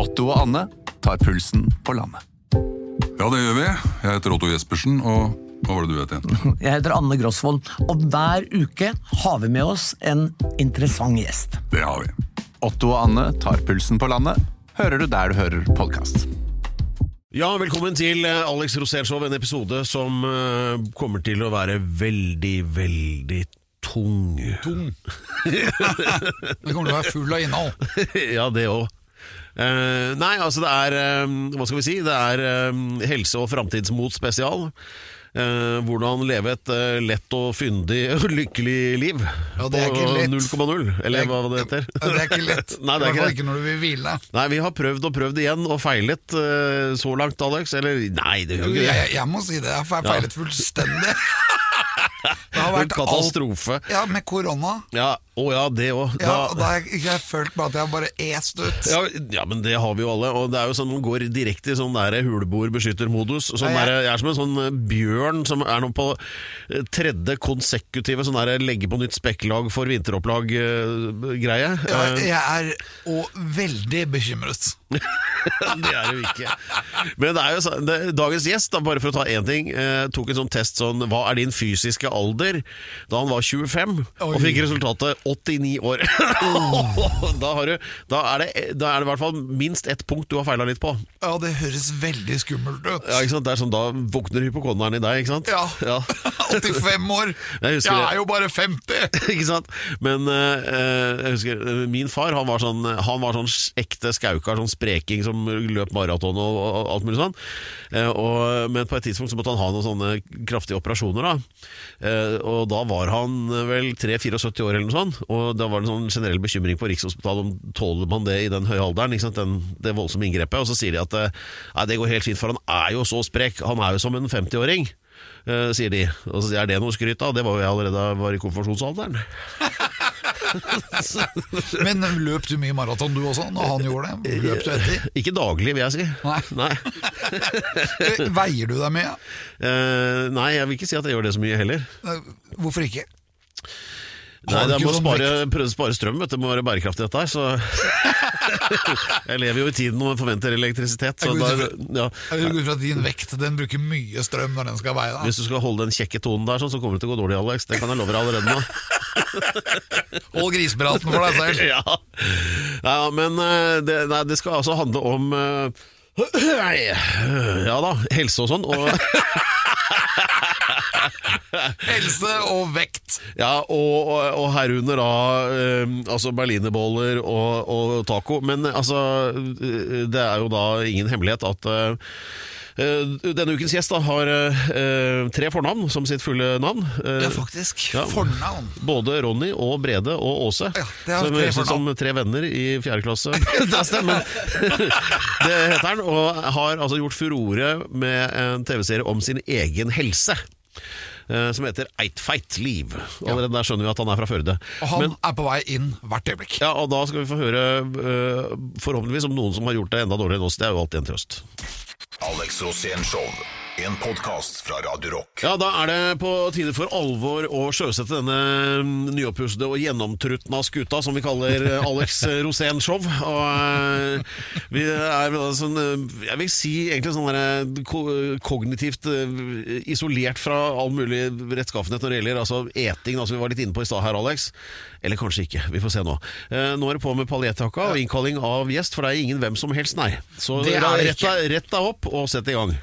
Otto og Anne tar pulsen på landet. Ja, det gjør vi. Jeg heter Otto Jespersen, og hva var det du het igjen? Jeg heter Anne Grosvold, og hver uke har vi med oss en interessant gjest. Det har vi. Otto og Anne tar pulsen på landet, hører du der du hører podkast. Ja, velkommen til eh, Alex Rosénshow, en episode som eh, kommer til å være veldig, veldig tung. Tung. det kommer til å være full av innhold. ja, det òg. Eh, nei, altså det er um, Hva skal vi si? Det er um, helse- og framtidsmot spesial. Uh, hvordan leve et uh, lett og fyndig og lykkelig liv Ja, det er på ikke lett. 0,0, eller hva det heter. Ja, Det er ikke lett. Nei, det er ikke det. ikke når du vil hvile. Nei, vi har prøvd og prøvd igjen og feilet uh, så langt, Alex. Eller nei, det gjør ikke det. jeg, jeg må si det, jeg har feilet fullstendig. Det har En katastrofe. alt. Ja, med korona. Ja, å ja, det òg. Ja, og da har jeg, jeg følt bare at jeg bare est ut. Ja, ja, men det har vi jo alle. Og det er jo sånn Man går direkte i sånn der huleboer-beskytter-modus. Sånn Ja, jeg- jeg er som en sånn eh, bjørn som er nå på eh, tredje konsekutive sånn der legge på nytt spekkelag for vinteropplag-greie. Ja, jeg er òg veldig bekymret. det er det jo ikke. Men det er jo det, dagens gjest, da, bare for å ta én ting, eh, tok en sånn test sånn Hva er din fysiske alder? Da han var 25, og fikk resultatet 89 år. da, har du, da, er det, da er det i hvert fall minst ett punkt du har feila litt på. Ja, det høres veldig skummelt ut. Ja, ikke sant? Det er sånn, Da våkner hypokonderen i deg, ikke sant? Ja. ja. 85 år! Jeg Jeg er jo bare 50! ikke sant? Men eh, eh, jeg husker eh, min far han var sånn Han var sånn ekte skaukar, sånn spreking som løp maraton og, og alt mulig sånn. Eh, og, men på et tidspunkt så måtte han ha noen sånne kraftige operasjoner. da eh, Og da var han vel 3-74 år eller noe sånt. Og da var det en sånn generell bekymring på Rikshospitalet om tåler man det i den høye alderen. Den, det voldsomme inngrepet. Og så sier de at eh, nei, det går helt fint, for han er jo så sprek. Han er jo som en 50-åring. Eh, sier de. Og så er det noe skryt av? Det var jo jeg allerede var i konfirmasjonsalderen. Men løp du mye maraton du også, når han gjorde det? Løp du etter? Ikke daglig, vil jeg si. Nei. Veier du deg mye? Uh, nei, jeg vil ikke si at jeg gjør det så mye heller. Hvorfor ikke? Nei, det må spare, prøve å spare strøm, vet du. Det må være bærekraftig dette her. Så jeg lever jo i tiden og forventer elektrisitet. Så Jeg går ut ja. Fra at din vekt den bruker mye strøm når den skal veie. Hvis du skal holde den kjekke tonen der, sånn, så kommer det til å gå dårlig, Alex. Det kan jeg love deg allerede nå. Hold grisepraten for deg selv. ja. ja, men eh, det, nei, det skal altså handle om eh, Ja da, helse og sånn. Og Helse og vekt. Ja, og, og, og herunder da eh, altså berlinerboller og, og taco. Men altså, det er jo da ingen hemmelighet at eh, eh, denne ukens gjest da har eh, tre fornavn som sitt fulle navn. Eh, Ja, faktisk. Ja. Fornavn. Både Ronny og Brede og Åse. Ja, det er som tre høres ut som fornavn. tre venner i fjerde klasse. det stemmer. det heter han, og har altså gjort furore med en TV-serie om sin egen helse. Eh, Som heter Eitfeit liv. Allerede der skjønner vi at han er fra Førde. Og han Men, er på vei inn hvert øyeblikk. ja, og da skal vi få høre eh, forhåpentligvis om noen som har gjort det enda dårligere enn oss. Det er jo alltid en trøst. Alex Rosén Show. En podkast fra Radio Rock. Ja, da er det på tide for alvor å sjøsette denne mm, nyoppussede og gjennomtrutna skuta som vi kaller eh, Alex Rosén Show. Og eh, vi er sånn Jeg vil si egentlig sånn der, kognitivt isolert fra all mulig rettskaffenhet når det gjelder altså eting, da, som vi var litt inne på i stad her, Alex. Eller kanskje ikke, vi får se nå. Eh, Nå er det på med paljettjakka og innkalling av gjest, for det er ingen hvem som helst, nei. Så rett deg opp og sett i gang.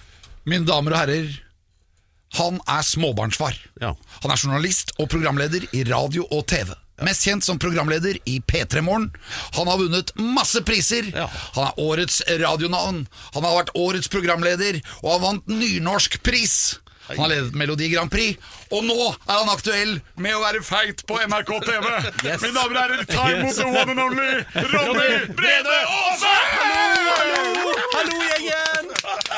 Mine damer og herrer, han er småbarnsfar. Ja. Han er journalist og programleder i radio og TV. Mest kjent som programleder i P3 Morgen. Han har vunnet masse priser. Ja. Han er årets radionavn. Han har vært årets programleder, og han vant Nynorsk pris. Han har ledet Melodi Grand Prix, og nå er han aktuell med å være feit på NRK TV. Mine damer og herrer, ta imot the one and only Ronny Brede Aase! Hallo, gjengen!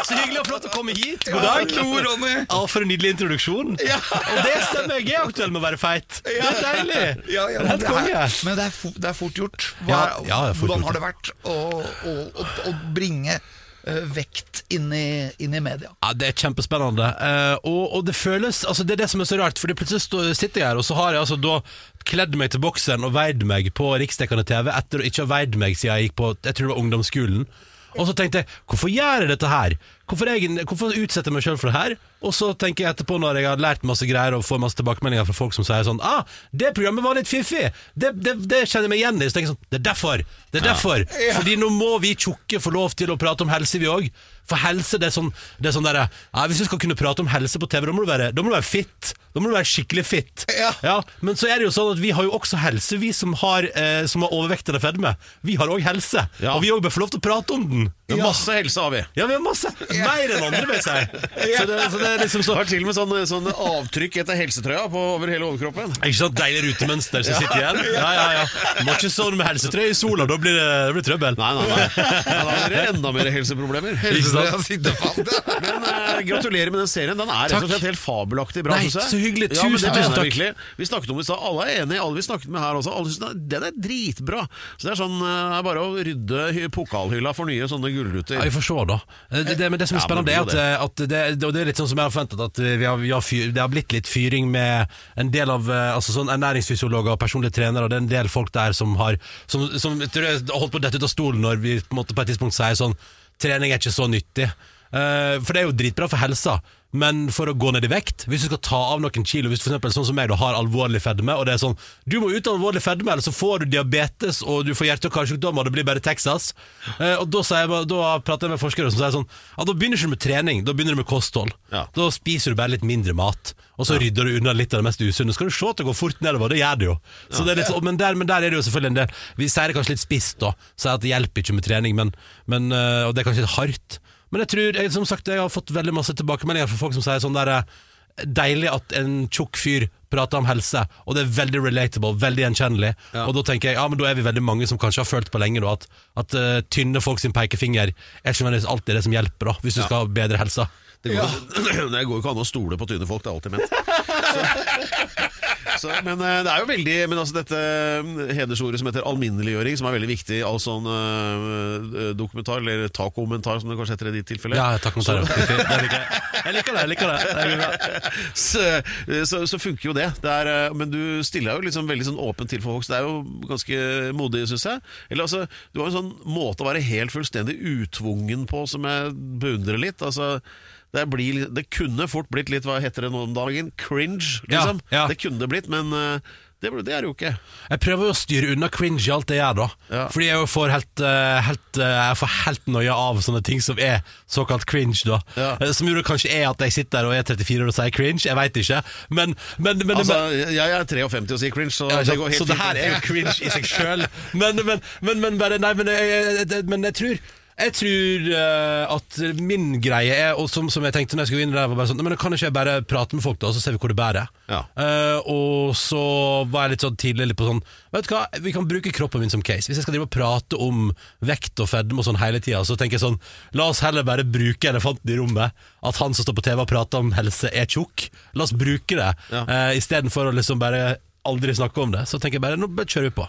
Så hyggelig og flott å komme hit. God dag. Hallo, Ronny. Ja, for en nydelig introduksjon. Og det stemmer, jeg er aktuell med å være feit. Det er deilig. Ja, ja, men, det er, men det er, fo- det er fort gjort. Hva, Ja, ja, er fort hvordan gjort. har det vært å, å, å, å bringe eh, vekt inn i, inn i media. Ja, Det er kjempespennende. Eh, og, og det føles Altså det er det som er så rart, Fordi plutselig stå, sitter jeg her, og så har jeg altså da kledd meg til bokseren og veid meg på riksdekkende TV etter å ikke ha veid meg siden jeg gikk på Jeg tror det var ungdomsskolen. Og så tenkte jeg hvorfor gjør jeg dette her? Hvorfor, jeg, hvorfor utsetter jeg meg sjøl for det her? Og så tenker jeg etterpå, når jeg har lært masse greier og får masse tilbakemeldinger fra folk som sier sånn Ah, det programmet var litt fiffig! Det, det, det kjenner jeg meg igjen i. Så tenker jeg sånn Det er derfor! Det er derfor! Fordi nå må vi tjukke få lov til å prate om helse, vi òg. For helse, det er sånn, det er sånn der, ja, Hvis du skal kunne prate om helse på TV, da må du være, da må du være fit. Da må du være skikkelig fit. Ja. Men så er det jo sånn at vi har jo også helse, vi som har, eh, som har overvekt eller fedme. Vi har òg helse. Ja. Og vi òg bør få lov til å prate om den. Det er Masse helse har vi. Ja, vi har masse. Mer enn andre, vet jeg. Så det, så det er liksom så Har til og med sånn, sånn avtrykk etter helsetrøya på over hele overkroppen. Ikke sånn Deilig rutemønster som sitter igjen. Ja, ja, ja Må ikke sånn med helsetrøye i sola, da blir det, det blir trøbbel. Nei, nei, nei. Ja, Da blir det enda mer helseproblemer. Helsetrøya sitter fast. Men eh, gratulerer med den serien. Den er rett og slett helt fabelaktig bra. Nei, synes jeg. så hyggelig. Ja, Tusen, det tusen takk. virkelig. Vi snakket om det i stad. Alle er enige. Alle vi snakket med her også. Alle synes den er- er dritbra. Så det er sånn eh, bare å rydde pokalhylla for nye sånne gullruter. Ja, vi får se, da. Eh, Det, det, men det som er spennende, er det er at, at det, og det er litt sånn som jeg har forventet, at vi har, vi har fyr, det har blitt litt fyring med en del av eh, altså sånn ernæringsfysiologer og personlige trenere. og Det er en del folk der som har Som, som jeg tror jeg holdt på å dette ut av stolen når vi på, på et tidspunkt sier sånn Trening er ikke så nyttig. Uh, for det er jo dritbra for helsa, men for å gå ned i vekt Hvis du skal ta av noen kilo, hvis du for eksempel, sånn som meg du har alvorlig fedme, og det er sånn Du må ut av alvorlig fedme, eller så får du diabetes og du får hjerte- og karsykdommer, og det blir bare Texas. Eh, og da, jeg, da prater jeg med forskere som sier sånn Ja, da begynner du ikke med trening, da begynner du med kosthold. Ja. Da spiser du bare litt mindre mat, og så rydder du unna litt av det mest usunne. Skal du se at det går fort nedover, det gjør det jo. Så det er litt, så- men, der, men der er det jo selvfølgelig en del Vi sier det kanskje litt spisst, da. Sier at det hjelper ikke med trening, men, men, eh, og det er kanskje litt hardt. Men jeg tror, jeg, som sagt, jeg har fått veldig masse tilbakemeldinger fra folk som sier sånn der eh, Deilig at en tjukk fyr prater om helse, og det er veldig relatable, veldig gjenkjennelig. Og da tenker jeg, ja, men da er vi veldig mange som kanskje har følt på lenge da, at, at uh, tynne folk sin pekefinger er ikke nødvendigvis alltid det som hjelper, da, hvis du skal ha bedre helse. Det går, det går jo ikke an å stole på tynne folk, det er alltid ment. Så, så, men eh, det er jo veldig Men altså dette eh, hedersordet som heter alminneliggjøring, som er veldig viktig i all sånn uh, dokumentar, eller takomentar, som det kanskje heter i ditt tilfelle. Ja, takk for det. Det liker jeg. Jeg liker det. jeg liker det, så, så, så funker jo det. det er, men du stiller deg jo liksom veldig sånn åpent til for folk, så det er jo ganske modig, syns jeg. Eller altså, Du har en sånn måte å være helt fullstendig utvungen på som jeg beundrer litt. Altså det, blir, det kunne fort blitt litt, hva heter det nå om dagen, cringe, liksom. Ja, ja. Det kunne det blitt, men eh, det, det er det jo ikke. Jeg prøver å styre unna cringe i alt jeg gjør, da. Ja. Fordi jeg får helt, eh, helt, eh, jeg får helt noia av sånne ting som er såkalt cringe, da. Ja. Som jo kanskje er at jeg sitter der og er 34 år og sier cringe, jeg veit ikke. Men, men, men, Altså, men jeg er 53 og sier cringe, så ja, det går helt så det her er jo cringe i seg sjøl. Men, men, men, men bare Nei, men jeg, jeg tror jeg tror eh, at min greie er, og som, som jeg tenkte når jeg skulle inn der, var bare sånn «Nei, Men kan ikke jeg bare prate med folk, da, og så ser vi hvor det bærer? Ja. Eh, og så var jeg litt sånn tidlig litt på sånn Vet du hva, vi kan bruke kroppen min som case. Hvis jeg skal drive og prate om vekt og fedme og sånn hele tida, så tenker jeg sånn La oss heller bare bruke elefanten i rommet. At han som står på TV og prater om helse, er tjukk. La oss bruke det, Ja. uh, istedenfor å liksom bare aldri snakke om det. Så tenker jeg bare nå bare kjører vi på.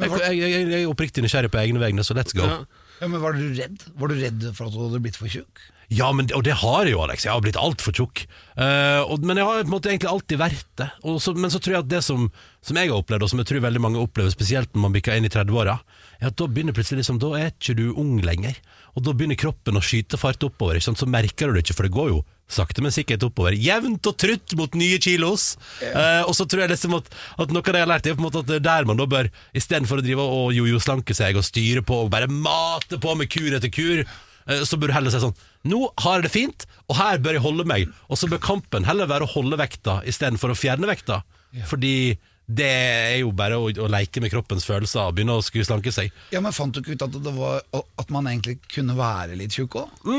Jeg, jeg, jeg, jeg er oppriktig nysgjerrig på egne vegne, så let's go. Ja. Ja, men Var du redd Var du redd for at du hadde blitt for tjukk? Ja, men, og det har jeg jo, Alex. Jeg har blitt altfor tjukk. Uh, men jeg har på en måte egentlig alltid vært det. Så, men så tror jeg at det som, som jeg har opplevd, og som jeg tror veldig mange opplever, spesielt når man bikker inn i 30-åra, er at da begynner plutselig liksom, da er ikke du ung lenger. Og da begynner kroppen å skyte fart oppover. Så merker du det ikke, for det går jo sakte, men sikkert oppover. Jevnt og trutt mot nye kilos. Eh, og så tror jeg liksom at, at noe av det jeg har lært, er på en måte at det er der man da bør, istedenfor å drive og jojo-slanke seg og styre på og bare mate på med kur etter kur, Eh, så bør du heller si sånn Nå har jeg det fint, og her bør jeg holde meg. Og så bør kampen heller være å holde vekta istedenfor å fjerne vekta. Fordi det er jo bare å, å leke med kroppens følelser og begynne å skulle slanke seg. Ja, men Fant du ikke ut at, det var, at man egentlig kunne være litt tjukk òg?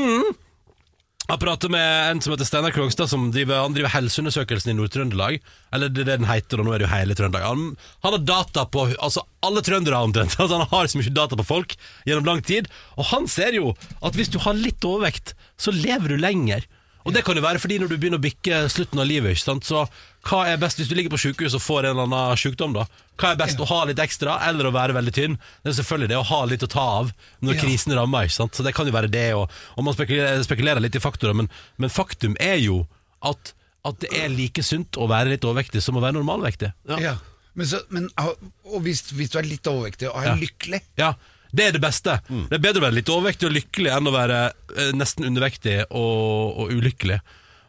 Jeg prater med en som heter Steinar Krogstad, som driver, han driver helseundersøkelsen i Nord-Trøndelag. Eller det er det den heter, og nå er det jo hele Trøndelag. Han, han har data på altså alle trøndere omtrent. Altså han har så mye data på folk gjennom lang tid. Og han ser jo at hvis du har litt overvekt, så lever du lenger. Og det kan jo være fordi når du begynner å bikke slutten av livet, ikke sant? så hva er best hvis du ligger på sykehus og får en eller annen sykdom, da? Hva er best, å ha litt ekstra eller å være veldig tynn? Det er selvfølgelig det å ha litt å ta av når Ja. krisen rammer, ikke sant? Så det kan jo være det, og, og man spekulerer, spekulerer litt i faktorer, men, men faktum er jo at, at det er like sunt å være litt overvektig som å være normalvektig. Ja. Men, så, men ah, og hvis, hvis du er litt overvektig og er Ja. lykkelig Ja, det er det beste. Det er bedre å være litt overvektig og lykkelig enn å være eh, nesten undervektig og, og ulykkelig.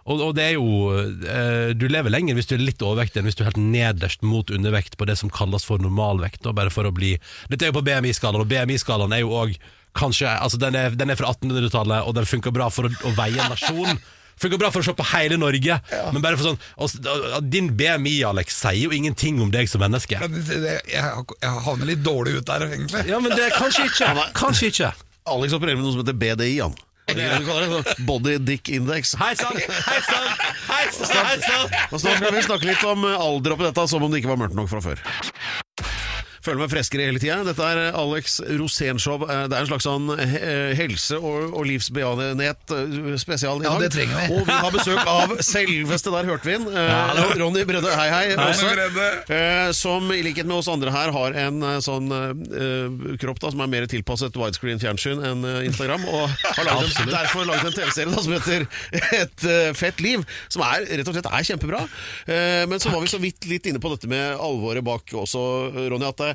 Og, og det er jo eh, Du lever lenger hvis du er litt overvektig enn hvis du er helt nederst mot undervekt på det som kalles for normalvekt. Da, bare for å bli Dette er jo på BMI-skalaen, og BMI-skalaen er jo òg kanskje altså den, er, den er fra 1800-tallet, og den funker bra for å, å veie en nasjon. Funker bra for å se på hele Norge. Men bare for sånn og, Din BMI, Alex, sier jo ingenting om deg som menneske. Men det- det- jeg, jeg havner litt dårlig ut der, egentlig. Ja, men det kanskje ikke. Kanskje ikke. Alex opererer med noe som heter BDI, han. Er det det du kaller det? Body Dick Index. Hei sann, hei sann, hei sann, hei sann. Og snart skal vi snakke litt om eh, alder oppi dette, som om det ikke var mørkt nok fra før. Føler meg freskere hele tida. Dette er Alex Rosénshow. Eh, Det er en slags sånn eh, helse- og, og livsbejaenhet eh, spesial i Ja, det trenger vi. Og vi har besøk av selveste, der hørte vi den. Ja, Ronny Bredde, hei hei. også. Bredde. Eh, som i likhet med oss andre her har en eh, sånn uh, kropp da, som er mer tilpasset widescreen fjernsyn enn eh, Instagram. Og har laget en, derfor laget en TV-serie da, som heter Et uh, fett liv. Som er, rett og slett er kjempebra. Uh, men så var vi så vidt litt inne på dette med alvoret bak også, Ronny. at eh,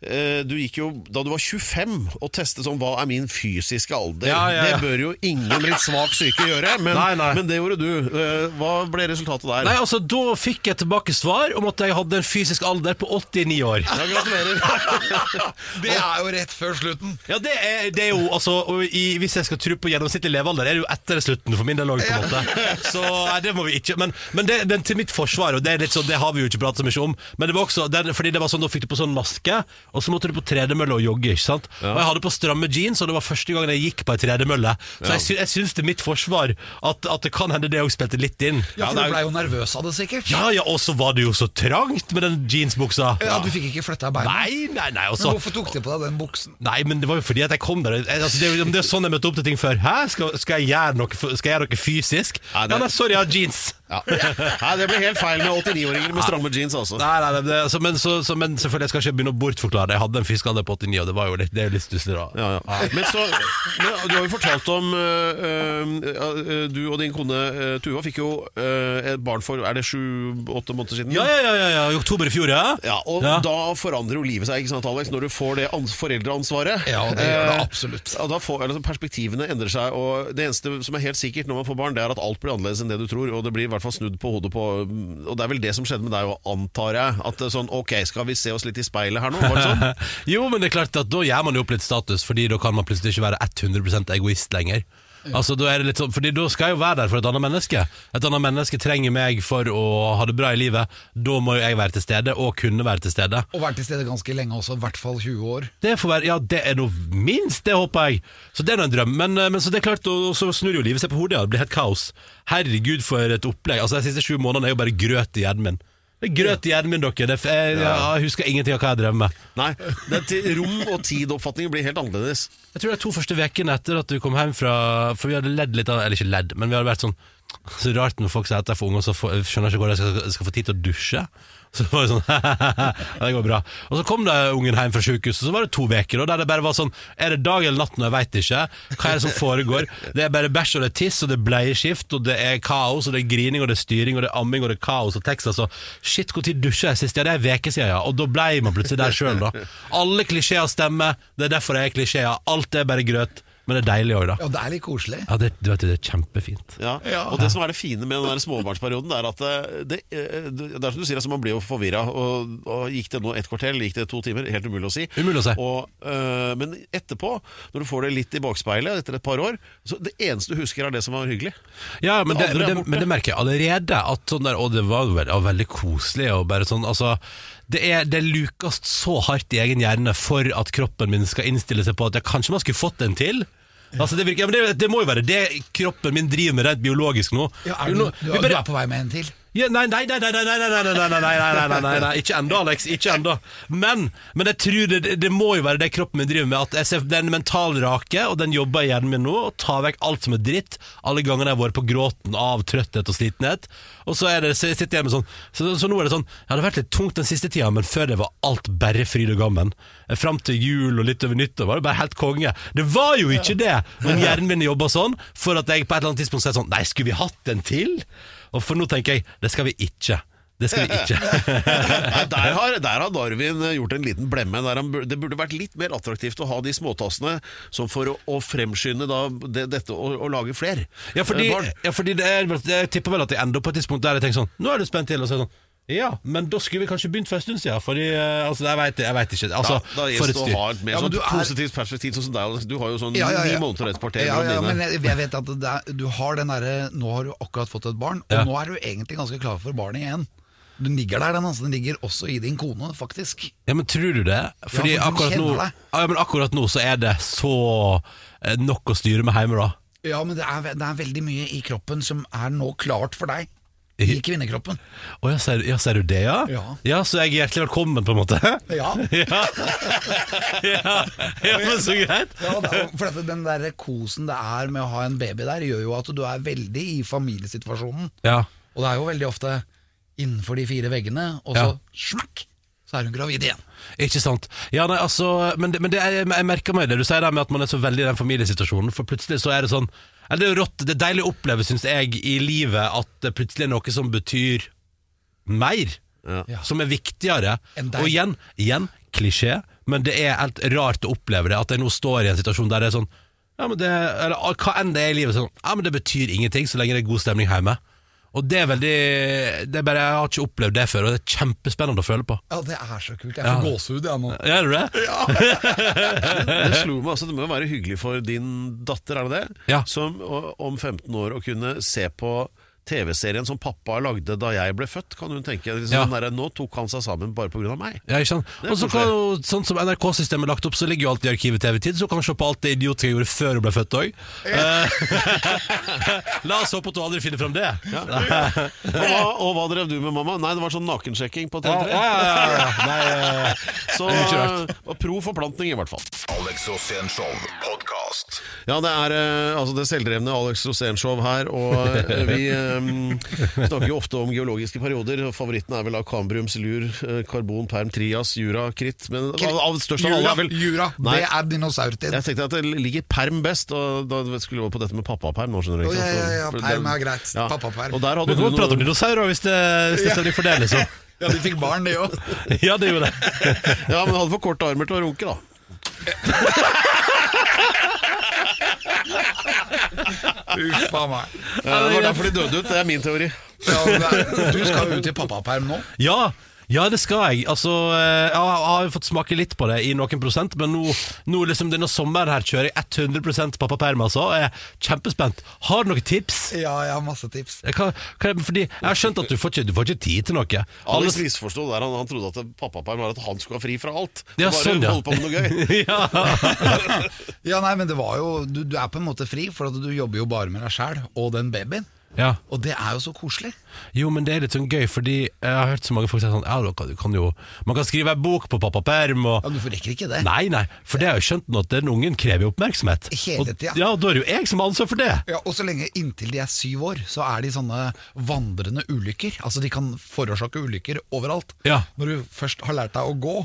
du gikk jo da du var 25 og testet sånn hva er min fysiske alder. Ja, ja, ja. Det bør jo ingen med litt svak syke gjøre, men, Nei, nei. men det gjorde du. Eh, Hva ble resultatet der? Nei, altså Da fikk jeg tilbake svar om at jeg hadde en fysisk alder på 89 år. Ja, gratulerer. Det er jo rett før slutten. Ja, det er, det er jo altså og i, Hvis jeg skal tro på gjennomsnittlig levealder, er det jo etter slutten for min del òg, på en måte. Så nei, det må vi ikke. Men, men, det, men til mitt forsvar, og det er litt sånn, det har vi jo ikke pratet så mye om, men det var også den, fordi det var sånn, da fikk du på sånn maske, og så måtte du på tredemølle og jogge, ikke sant? Og jeg hadde på stramme jeans, og det var første gangen jeg gikk på ei tredemølle. Så jeg, sy jeg syns til mitt forsvar at, at det kan hende det òg spilte litt inn. Ja, for det Du ble jo nervøs av det, sikkert. Ja, ja, og så var det jo så trangt med den jeansbuksa. Ja, Du fikk ikke flytta beina. Nei, nei, nei. også, Men hvorfor tok du på deg den buksen? Nei, men det var jo fordi at jeg kom der. Altså, det, er jo- det er sånn jeg møtte opp til ting før. Hæ? Skal, skal, jeg, gjøre noe, skal jeg gjøre noe fysisk? Nei, det- Ja, nei, sorry, jeg har jeans. Ja. Nei, det ble helt feil med 89-åringer med stramme jeans, altså. Nei, nei, nei det, så, men, så, så, men selvfølgelig, jeg skal ikke begynne å bortforklare det. Jeg hadde en fiskealder på 89, og det, var jo litt, det er litt stusslig, da. Ja, ja. Men så, men du har jo fortalt om øh, øh, Du og din kone øh, Tuva fikk jo et barn for Er det sju-åtte måneder siden? Ja, ja, ja, ja, ja, i oktober i fjor, ja. Ja, og da forandrer jo livet seg, ikke sant, Alex? Når du får det ans foreldreansvaret. Ja, det gjør det Eh, absolutt. Da får, altså, perspektivene endrer seg, og det eneste som er helt sikkert når man får barn, det er at alt blir annerledes enn det du tror, og det blir i hvert fall snudd på hodet på Og det er vel det som skjedde med deg òg, antar jeg. At sånn Ok, skal vi se oss litt i speilet her nå? Sånn? Jo, men det er klart at da gjør man jo opp litt status, Fordi da kan man plutselig ikke være 100% egoist lenger. Altså, da er det litt sånn, fordi da skal jeg jo være der for et annet menneske. Et annet menneske trenger meg for å ha det bra i livet. Da må jo jeg være til stede, og kunne være til stede. Og vært til stede ganske lenge også, i hvert fall 20 år. Det får være, ja, det er noe minst, det håper jeg. Så det er nå en drøm. Men, eh, men så det er klart, og så snur jo livet seg på hodet. Ja. Det blir helt kaos. Herregud, for et opplegg. Altså, De siste sju månedene er jo bare grøt i hjernen min. Det er grøt i hjernen min, dere. Det, jeg, jeg husker ingenting av hva jeg drev med. Nei. Det til rom- og tidoppfatningen blir helt annerledes. Jeg tror det er to første ukene etter at du kom hjem fra For vi hadde ledd litt av Eller ikke ledd, men vi hadde vært sånn Så rart når folk sier at de er for unge, og så får, skjønner ikke hvordan jeg skal, skal få tid til å dusje. Så det var jo sånn Det går bra. Og så kom det ungen hjem fra sykehuset, så var det to uker, og der det bare var sånn Er det dag eller natt nå, jeg veit ikke. Hva er det som foregår? Det er bare bæsj og det er tiss, og det er bleieskift, og det er kaos, og det er grining, og det er styring, og det er amming, og det er kaos og tekst. Altså, shit, når dusja jeg sist? Ja, det er en uke siden, ja. Og da ble man plutselig der sjøl, da. Alle klisjeer stemmer, det er derfor jeg er klisjeer. Alt er bare grøt. Men det er deilig òg, da. Ja, det er litt koselig. Ja, det, du vet, det er kjempefint. Ja. Og det som er det fine med den der småbarnsperioden, det er at det, det, det er som du sier, altså man blir jo forvirra. Og, og gikk det nå et kvarter, eller gikk det to timer? Helt umulig å si. Umulig å si. Og, øh, men etterpå, når du får det litt i bakspeilet etter et par år, så det eneste du husker, er det som var hyggelig. Ja, men det, men det, men det merker jeg allerede. At sånn der, og det var jo veldig, og veldig koselig. Og bare sånn, altså, det, er, det lukast så hardt i egen hjerne for at kroppen min skal innstille seg på at jeg kanskje man skulle fått en til. Altså, det, virker, ja, men det, det må jo være det kroppen min driver med rent biologisk nå. Ja, er du, du, du, vi bare- er på vei med en til? Nei, nei, nei, nei, nei, nei, nei, nei, nei, nei, nei, nei, nei, ikke enda, Alex. Ikke enda. Men, men jeg tror det, det må jo være det kroppen min driver med. At jeg ser den mentalrake, og den jobber hjernen min nå, og tar vekk alt som er dritt. Alle gangene jeg har vært på gråten av trøtthet og slitenhet. Og så, er det, så sitter jeg med sånn så, så nå er det sånn Ja, det har vært litt tungt den siste tida, men før det var alt bare fryd og gammen. Fram til jul og litt over nyttår var det bare helt konge. Det var jo ikke det! Men hjernen min jobber sånn for at jeg på et eller annet tidspunkt sier sånn Nei, skulle vi hatt en til? Og for nå tenker jeg det skal vi ikke. Det skal vi ikke. Nei, der, har, der har Darwin gjort en liten blemme. Der han, det burde vært litt mer attraktivt å ha de småtassene som for å, å fremskynde da, det, dette å, å lage flere Ja, fordi, eh, barn. ja, fordi det er, jeg tipper vel at jeg ender på et tidspunkt der jeg tenker sånn Nå er du spent til, og så sånn ja, men da skulle vi kanskje begynt for en stund siden. Fordi, eh, altså, jeg vet, jeg ikke. Altså, da, da for gjelder et det å styr. ha et mer Ja, men sånn du er- positivt perspektiv, sånn som deg. Alex. Du har jo sånn Ja, ja, ja. ni måneder og et kvarter Ja, ja, mellom men dine. jeg, jeg vet at det er, du har den derre Nå har du akkurat fått et barn, og Ja. nå er du egentlig ganske klar for barnet igjen. Den ligger der, den. altså Den ligger også i din kone, faktisk. Ja, men tror du det? Fordi Ja, for du akkurat, nå, kjenner deg. ja, men akkurat nå så er det så eh, nok å styre med hjemme, da. Ja, men det er, ve- det er veldig mye i kroppen som er nå klart for deg. I kvinnekroppen. Å ja, ser, ja, ser du det, ja? Ja. Ja, Så jeg er hjertelig velkommen, på en måte? Ja. ja. ja. ja, men så greit. Ja, det for dette, den der kosen det er med å ha en baby der, gjør jo at du er veldig i familiesituasjonen. Ja. Og det er jo veldig ofte innenfor de fire veggene, og så smakk, så er hun gravid igjen. Ikke sant. Ja, nei, altså, men det, men det jeg, jeg merker meg det du sier der med at man er så veldig i den familiesituasjonen, for plutselig så er det sånn det er jo rått, det er deilig å oppleve, syns jeg, i livet at det plutselig er noe som betyr mer. Ja. Som er viktigere. Og igjen, igjen, klisjé, men det er helt rart å oppleve det. At jeg nå står i en situasjon der det er sånn Ja, men det Eller hva enn det er i livet, sånn Ja, men det betyr ingenting så lenge det er god stemning hjemme. Og det er veldig det er bare, Jeg har ikke opplevd det før, og det er kjempespennende å føle på. Ja, det er så kult. Jeg får Ja. gåsehud, jeg nå. Er du det? Ja. Det slo meg altså, det må jo være hyggelig for din datter, er det det? Ja. Som om 15 år å kunne se på TV-serien som pappa lagde da jeg ble født, kan hun tenke. Liksom, Ja. der, Nå tok han seg sammen bare pga meg. Ja, ikke sant? Og så kan sånn som NRK-systemet er lagt opp, så ligger jo alt i arkivet TV-tid, så kan du se på alt det idiotiske jeg gjorde før du ble født òg. La oss håpe at du aldri finner fram det. Ja, Og hva, og hva drev du med, mamma? Nei, det var sånn nakensjekking på TV3. ja, ja, ja. Nei, eh, Så og pro forplantning, i hvert fall. Alex Show. Ja, det er eh, altså det selvdrevne Alex Rosén-show her, og eh, vi eh, snakker jo ofte om geologiske perioder. Favoritten er vel av Cambriums silur, eh, karbon, perm, trias, jura, kritt. Men av, av størst av alle Jura, er vel jura Nei, det er dinosaurtid. jeg tenkte at det ligger perm best, og da skulle vi over på dette med pappaperm. nå, skjønner du, ikke ja, ja, ja, perm er greit. Pappaperm. Og der Du hadde kan du godt prate om dinosaur hvis det, hvis det stemmer for det, liksom. Ja, de fikk barn, de òg. Ja, det gjorde det. Ja, men hadde for korte armer til å runke, da. Uff a meg. Det var derfor de døde ut. Det er min teori. Ja, du skal jo ut i pappaperm nå. Ja, ja, det skal jeg. Altså, eh, jeg har jo fått smake litt på det i noen prosent, men nå, nå liksom denne sommeren her kjører jeg 100% pappaperm, altså. Jeg er kjempespent. Har du noen tips? Ja, jeg har masse tips. Hva, hva, fordi jeg har skjønt at du får ikke, du får ikke tid til noe. Alex misforsto der. Han, han trodde at pappaperm var at han skulle ha fri fra alt. Ja, bare sånn, ja. holde på med noe gøy. ja. Ja, nei, men det var jo Du, du er på en måte fri, for at du jobber jo bare med deg sjæl og den babyen. Ja. Og det er jo så koselig. Jo, men det er litt sånn gøy, fordi jeg har hørt så mange folk si sånn Ja, du kan, du kan jo Man kan skrive en bok på pappaperm og Ja, Du rekker ikke det. Nei, nei, for det har jeg jo skjønt nå at den ungen krever jo oppmerksomhet. Hele Og- tida. Ja, da er det jo jeg som har ansvar for det. Ja, og så lenge inntil de er syv år, så er de sånne vandrende ulykker. Altså De kan forårsake ulykker overalt. Ja. Når du først har lært deg å gå,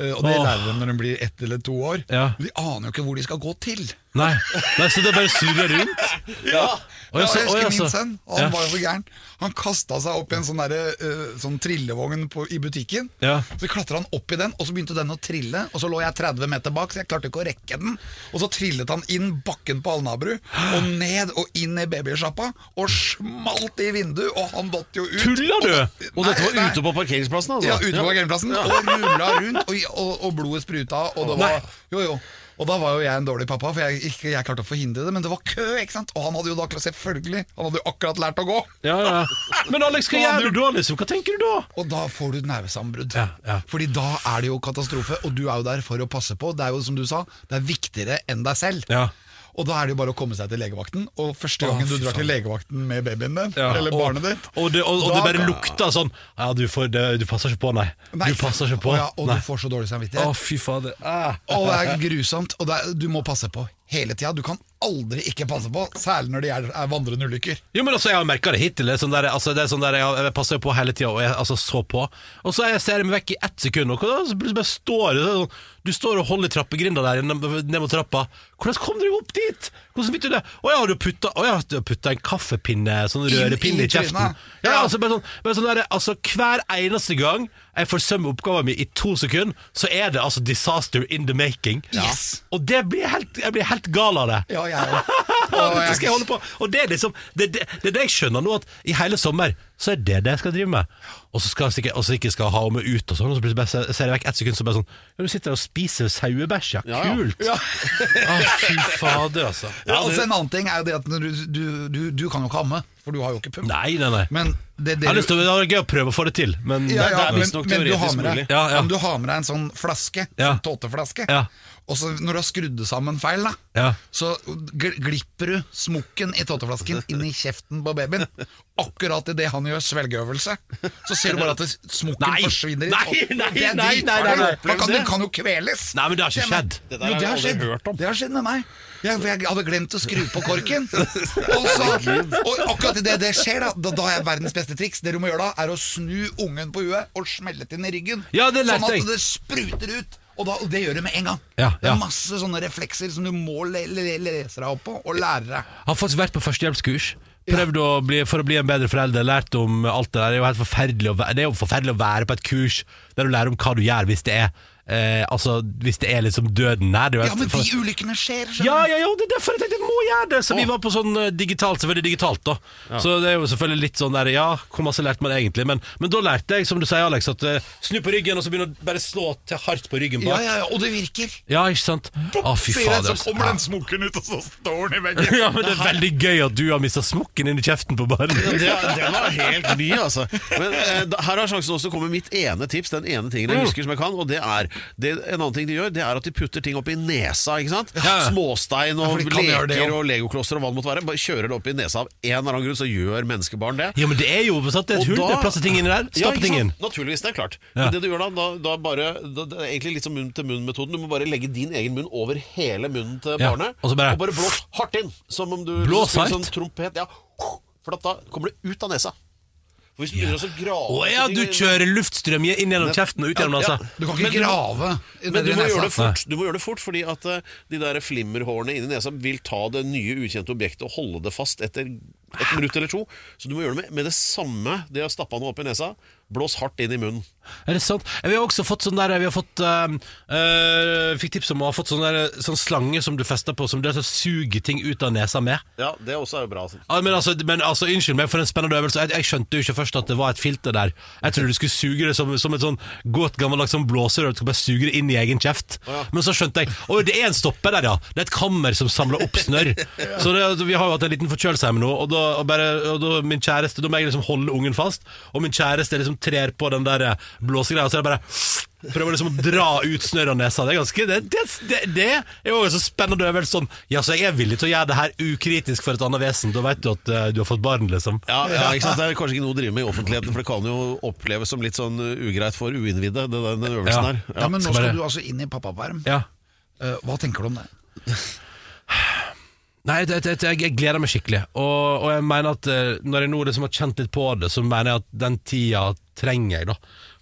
eh, og det lærer de når de blir ett eller to år, Ja. de aner jo ikke hvor de skal gå til. Nei, nei så det bare surrer rundt? Ja, Ja, jeg husker min sønn, og han var jo så gæren. Han kasta seg opp i en sånn, der, uh, sånn trillevogn på, i butikken. Ja. Så klatra han opp i den, og så begynte den å trille. Og så lå jeg 30 meter bak, så jeg klarte ikke å rekke den. Og så trillet han inn bakken på Alnabru, og ned og inn i babysjappa, og smalt i vinduet, og han datt jo ut. Tulla du? Og dette var Nei, nei. ute på parkeringsplassen, altså? Ja, ute på parkeringsplassen, og rulla rundt, og, og, og blodet spruta, og det var Jo, jo. Og da var jo jeg en dårlig pappa, for jeg, ikke, jeg klarte å forhindre det, men det var kø, ikke sant? Og han hadde jo da selvfølgelig Han hadde jo akkurat lært å gå. Ja, ja. Men Alex, hva gjør du da, liksom? Hva tenker du da? Og da får du nervesambrudd. Ja, ja. Fordi da er det jo katastrofe, og du er jo der for å passe på. Det er jo som du sa, det er viktigere enn deg selv. Ja. Og da er det jo bare å komme seg til legevakten. Og første gangen du drar til legevakten med babyen din, Ja, eller barnet ditt Og det, og, og da- det bare lukter sånn Ja, du, får, det, du passer ikke på, nei. Nei, Du passer ikke på. Og, ja, og nei. du får så dårlig Å, samvittighet. fy fader. Ah. Og det er grusomt. Og er, du må passe på hele tida. Du kan aldri ikke passe på, særlig når det er, er vandrende ulykker. Jo, men altså, Jeg har merka det hittil. Det er sånn der, altså, det er sånn der, jeg, jeg passer på hele tida, og jeg altså, så på. Og så jeg ser jeg meg vekk i ett sekund, og da, så plutselig bare står det sånn Du står og holder trappegrinda der ned mot trappa. Hvordan kom dere opp dit? Hvordan fikk du det? Å ja, du putta, å, ja, du har putta en kaffepinne, sånn rørepinne i i kjeften. Ja, Ja. altså, bare sånn, bare sånn der, altså Hver eneste gang jeg forsømmer oppgaven min i to sekunder, så er det altså disaster in the making. Yes. Og det blir helt, jeg blir helt gal av det. Ja, jeg òg. Dette skal jeg holde på Og det er liksom det, det, det er det jeg skjønner nå, at i hele sommer så er det det jeg skal drive med. Og så skal jeg og så ikke skal ha med ut og sånn, og så plutselig bare ser jeg vekk ett sekund, så bare sånn Ja, du sitter og spiser sauebæsj, ja. Ja, ja. Kult. Ja. Å, fy fader, altså. Ja, altså En annen ting er jo det at du, du, du, du kan jo ikke amme, for du har jo ikke pump. Nei, nei, nei. Men det, det Jeg har lyst til å, det gøy å prøve å få det til, men ja, ja, det er visstnok teoretisk mulig. Ja, ja. Om du har med deg en sånn flaske, Ja. en tåteflaske, Ja. og så når du har skrudd det sammen feil, da, Ja. så gl- glipper du smokken i tåteflasken inn i kjeften på babyen. Akkurat idet han gjør svelgeøvelse, så ser du bare at det, smokken Nei! forsvinner. Nei, nei, nei, nei, nei, nei, nei. Kan, den kan jo kveles. Nei, men det har ikke skjedd. Det der Jo, det har jeg skjedd. hørt om. Det har skjedd med meg. Jeg, jeg hadde glemt å skru på korken. Og, så, og akkurat idet det skjer, da, da, da er verdens beste triks. Det du må gjøre da, er å snu ungen på huet og smelle til den i ryggen. Ja, det lærte sånn at det spruter ut. Og, da, og det gjør du med en gang. Ja, Det ja. er masse sånne reflekser som du må le, le, lese deg opp på og lære deg. Jeg har faktisk vært på førstehjelpskurs. Prøvd å bli, for å bli en bedre forelder. Lært om alt det der. Det er jo helt forferdelig å, det er jo forferdelig å være på et kurs der du lærer om hva du gjør hvis det er eh, Altså hvis det er liksom døden nær. du vet, Ja, men for- de ulykkene skjer, skjønner Ja, ja, ja, det er derfor jeg tenkte jeg må gjøre det! Så vi var på sånn eh, digitalt, selvfølgelig digitalt, da. Så det er jo selvfølgelig litt sånn der Ja, hvor masse lærte man egentlig? Men, men da lærte jeg, som du sier, Alex, at eh, snu på ryggen, og så begynne å bare slå til hardt på ryggen Ja, bak. ja, ja, ja, og det virker. Ja, ikke sant? Å, fy Sier jeg, fader. så kommer den smokken ut, og så står den i veggen. Ja, men det er veldig gøy at du har mista smokken inn i kjeften på barnet. Det, det var helt ny, altså. Men eh, da, her har sjansen også å komme mitt ene tips. Den ene tingen jeg husker som jeg kan. Og det er det, En annen ting de gjør, det er at de putter ting opp i nesa. ikke sant? Ja. Småstein Ja, og for de det leker og legoklosser og hva det måtte være. Bare kjører det opp i nesa av en eller annen grunn, så gjør menneskebarn det. Ja, men det er jo sant? Det er et hull, da- det er plass til ting inni der. Ja, Stappe ting inn. sant? Naturligvis, det er klart. Ja. Men det du gjør da, da, da bare da, Det er egentlig litt som munn-til-munn-metoden. Du må bare legge din egen munn over hele munnen til Ja, barnet, og så bare- blås hardt inn. Som om du spiller? Sånn trompet. Ja. For da kommer det ut av nesa. For Hvis du begynner å grave Å ja, du kjører luftstrøm inn gjennom kjeften og ut gjennom Ja, nesa. Du kan Men ikke du grave Men du må, gjøre det fort, du må gjøre det fort, fordi at eh, de der flimmerhårene inni nesa vil ta det nye, ukjente objektet og holde det fast etter et minutt eller to. Så du må gjøre det med, med det samme. Det å stappe noe opp i nesa. Blås hardt inn i munnen. Er det sant? Vi har også fått sånn der Vi har fått øh, Fikk tips om å ha fått sånn, der, sånn slange som du fester på, som du er suger ting ut av nesa med. Ja, det også er jo bra. Altså. Ja, men, altså, men altså, Unnskyld meg for en spennende øvelse. Jeg, jeg skjønte jo ikke først at det var et filter der. Jeg trodde du skulle suge det som, som et sånn godt gammeldags sånn blåserør. Du skulle bare suge det inn i egen kjeft. Men så skjønte jeg Å, det er en stopper der, ja. Det er et kammer som samler opp snørr. Så det, vi har jo hatt en liten forkjølelse her med noe, og da, og bare, og da min kjæreste Da må jeg liksom holde ungen fast, og min kjæreste liksom trer på den der blåsegreia, og så er det bare Prøver liksom å dra ut snørr og nesa. Det er ganske Det, det, det, det er jo en så spennende øvelse. Sånn, ja, så jeg er villig til å gjøre det her ukritisk for et annet vesen. Da vet du at uh, du har fått barn, liksom. Ja, ja, ikke sant? Det er kanskje ikke noe å drive med i offentligheten, for det kan jo oppleves som litt sånn uh, ugreit for uinnvidde, den øvelsen Ja. her. Ja, men nå skal du altså inn i pappaperm. Ja. Uh, hva tenker du om det? Nei, det, det, jeg, jeg gleder meg skikkelig. Og, og jeg mener at eh, når jeg nå liksom har kjent litt på det, så mener jeg at den tida trenger jeg, da.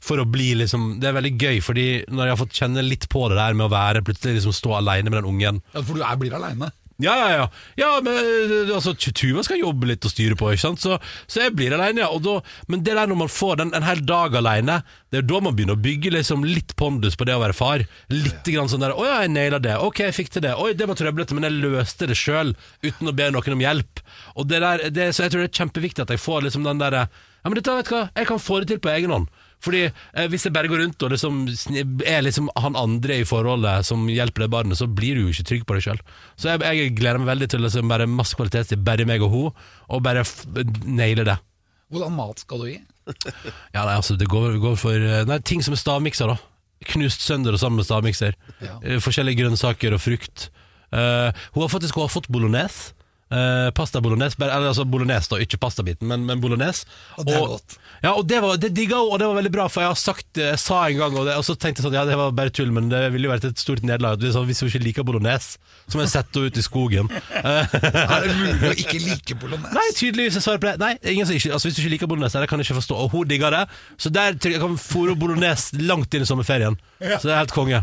For å bli liksom Det er veldig gøy, fordi når jeg har fått kjenne litt på det der med å være plutselig liksom stå aleine med den ungen Ja, For du er, blir aleine. Ja, ja, ja. ja men eh, altså, Tuva skal jobbe litt og styre på, ikke sant? Så, så jeg blir alene. Ja. Da, men det der når man får den, en hel dag alene, det er da man begynner å bygge liksom litt pondus på det å være far. Litt grann sånn der 'Å ja, jeg naila det. Ok, jeg fikk til det. Oi, det var trøblete, men jeg løste det sjøl, uten å be noen om hjelp.' Og det der, det, Så jeg tror det er kjempeviktig at jeg får liksom den derre Ja, men dette, vet du hva, jeg kan få det til på egen hånd. Fordi eh, Hvis jeg bare går rundt og liksom er liksom han andre i forholdet som hjelper det barnet, så blir du jo ikke trygg på deg sjøl. Så jeg, jeg gleder meg veldig til liksom bare masse kvalitet til bare meg og hun, og bare naile det. Hvordan mat skal du gi? Ja, nei, altså Det går, går for eh, Nei, ting som er stavmikser, da. Knust sønder og sammen med stavmikser. Ja. Eh, Forskjellige grønnsaker og frukt. Uh, hun har faktisk hun har fått bolognese. Eh, pasta bolognese, eller altså bolognese da, ikke pastabiten, men, men bolognese. Og det er godt. Ja, og det, var, det digga hun, og det var veldig bra, for jeg har sagt Jeg sa en gang, og, det, og så tenkte jeg sånn Ja, det var bare tull, men det ville jo vært et stort nederlag. Er sånn, Hvis hun ikke liker bolognese, så må jeg sette henne ut i skogen. Eh, Er det mulig å ikke like bolognese? Nei, tydeligvis er svaret på det. Nei, ingen som ikke, altså Hvis du ikke liker bolognese, det kan jeg ikke forstå. Og hun digger det. Så der jeg jeg kan fôre bolognese langt inn i sommerferien. Så det er helt konge.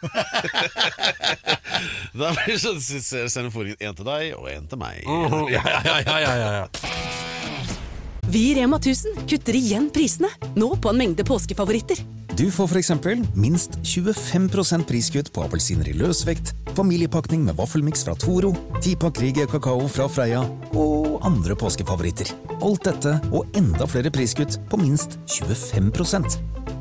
Da blir det sånn sender én til deg og én til meg. Ja, ja, ja, ja, ja, ja. Vi i Rema 1000 kutter igjen prisene, nå på en mengde påskefavoritter. Du får for eksempel minst 25% priskutt på appelsiner i løsvekt, familiepakning med vaffelmiks fra Toro, 10-pakk Rieger kakao fra Freia og andre påskefavoritter. Alt dette og enda flere priskutt på minst 25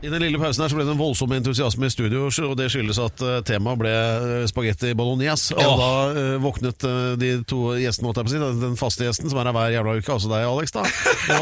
I den lille pausen her så ble det en voldsom entusiasme i studio, og det skyldes at eh, temaet ble eh, spagetti bolognese. Og oh. da uh, våknet de to gjestene, måtte jeg på si, den faste gjesten, som er her hver jævla uke, altså deg, Alex, da.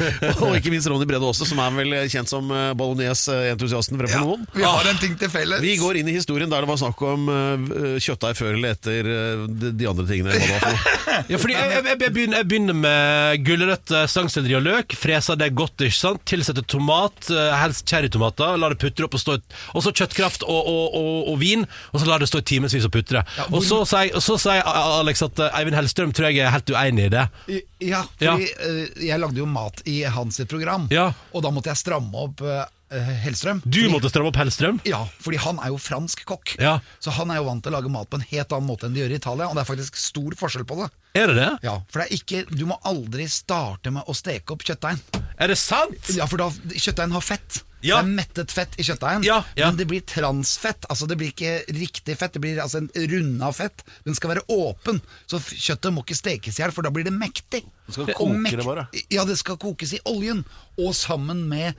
Og, og ikke minst Ronny Brede Aase, som er vel kjent som bolognese-entusiasten fremfor noen. Vi har en ting til felles. Vi går inn i historien der det var snakk om uh, kjøttdeig før eller etter uh, de, de andre tingene. Hva for. Ja, fordi jeg, jeg, jeg, begynner, jeg begynner med gulrøtter, stangselleri og løk. Freser det godt, ikke sant? Tilsetter tomat, helst cherrytomater. La det putre opp og stå Og så kjøttkraft og, og, og, og vin. Og så lar det stå i timevis og putre. Og så sier så sier Alex at eh, Eivind Hellstrøm tror jeg er helt uenig i det. Ja, fordi eh, jeg lagde jo mat i hans program, Ja. og da måtte jeg stramme opp eh, Hellstrøm. Du Fordi- måtte stramme opp Hellstrøm. Ja, fordi han er jo fransk kokk. Ja. Så han er jo vant til å lage mat på en helt annen måte enn de gjør i Italia, og det er faktisk stor forskjell på det. Er det det? Ja, For det er ikke, du må aldri starte med å steke opp kjøttdeigen. Er det sant? Ja, for da, kjøttdeigen har fett. Ja. Det er mettet fett i kjøttdeigen, Ja, ja. men det blir transfett. Altså Det blir ikke riktig fett, det blir altså en runda fett. Den skal være åpen, så kjøttet må ikke stekes i hjel, for da blir det mektig. Det skal koke det bare. Ja, det skal kokes i oljen, og sammen med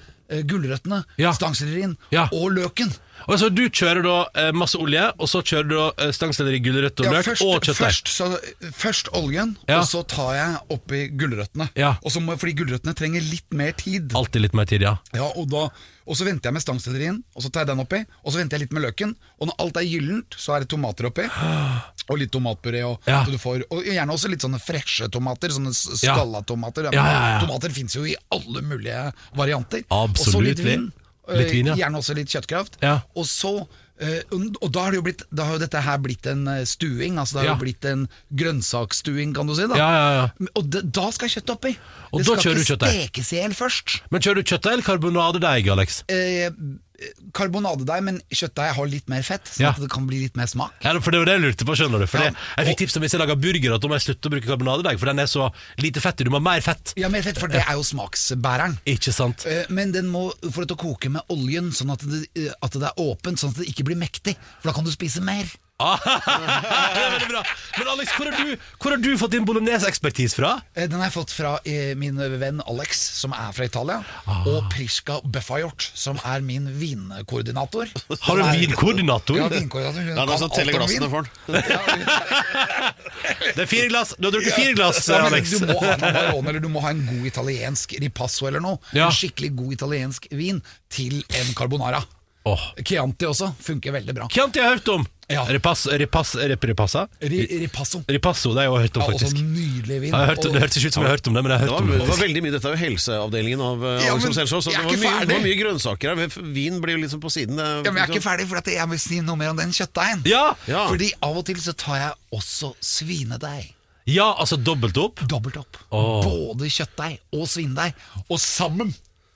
gulrøttene, Ja. stangsellerien Ja. og løken. Og så Du kjører da eh, masse olje, og så kjører du da eh, stangselleri, gulrøtter og Ja, løk først, og kjøttdeig. først, så, først oljen, Ja. og så tar jeg oppi gulrøttene. Ja. Må, fordi gulrøttene trenger litt mer tid. Alltid litt mer tid, ja. Ja, og, da, og så venter jeg med stangsellerien, og så tar jeg den oppi. Og så venter jeg litt med løken. Og når alt er gyllent, så er det tomater oppi. Og litt tomatpuré. Og, Ja. så du får, og gjerne også litt sånne freshe tomater. Sånne skalla tomater. Ja, ja. Tomater fins jo i alle mulige varianter. Absolutt. Og så litt vin. Litt vin, ja. Eh, Gjerne også litt kjøttkraft. Og så og da har, det jo blitt, da har jo dette her blitt en eh, stuing. Altså det har Ja. jo blitt en grønnsaksstuing, kan du si. da Ja, ja, ja. Og det, da skal kjøttet oppi. Og det skal ikke stekes i hjel først. Men kjører du kjøttdeig eller karbonadedeig, Alex? eh, karbonadedeig, men kjøttdeig har litt mer fett, sånn Ja. det kan bli litt mer smak. Ja, for det var det jeg lurte på, skjønner du. Fordi Ja. jeg fikk tips om hvis jeg lager burger at da må jeg slutte å bruke karbonadedeig, for den er så lite fettig. Du må ha mer fett. Ja, mer fett, for det er jo smaksbæreren. Ikke sant? Eh, Men den må få det til å koke med oljen, sånn at det, eh, at det er åpent, sånn at det ikke blir mektig. For da kan du spise mer. Ah, det er veldig bra. Men Alex, hvor har du, hvor har du fått din bolognese-ekspertise fra? Eh, Den har jeg fått fra eh, min venn Alex, som er fra Italia, Ah. og Priska Buffajort, som er min vinkoordinator. Har du en vinkoordinator? Ja, vinkoordinator. Hun Ja, det er kan sånn alt teller om glassene vin. for den. Det er fire glass. Du har drukket fire glass, Ja, men Alex. Du må ha en Amarone, eller du må ha en god italiensk ripasso eller noe. Ja. En skikkelig god italiensk vin til en carbonara. Åh. Chianti også funker veldig bra. Chianti har jeg hørt om. Ja. Ripass, ripass, rip, ripassa? Ri, ripasso. Ripasso, det har jeg også hørt om, Ja, også faktisk. nydelig vin. Jeg hørt, Og- det hørtes ikke ut som jeg har hørt om det, men jeg har Det hørt var, om det. det var veldig mye, Dette er jo helseavdelingen av uh, Ja, men Rosell så det var mye, det var mye grønnsaker her. Vin blir jo liksom på siden. det- ja, men jeg er ikke ferdig, for jeg vil si noe mer om den kjøttdeigen. Ja. Ja. Fordi av og til så tar jeg også svinedeig. ja, altså dobbelt opp. Dobbelt opp. Oh. Både kjøttdeig og svinedeig. Og sammen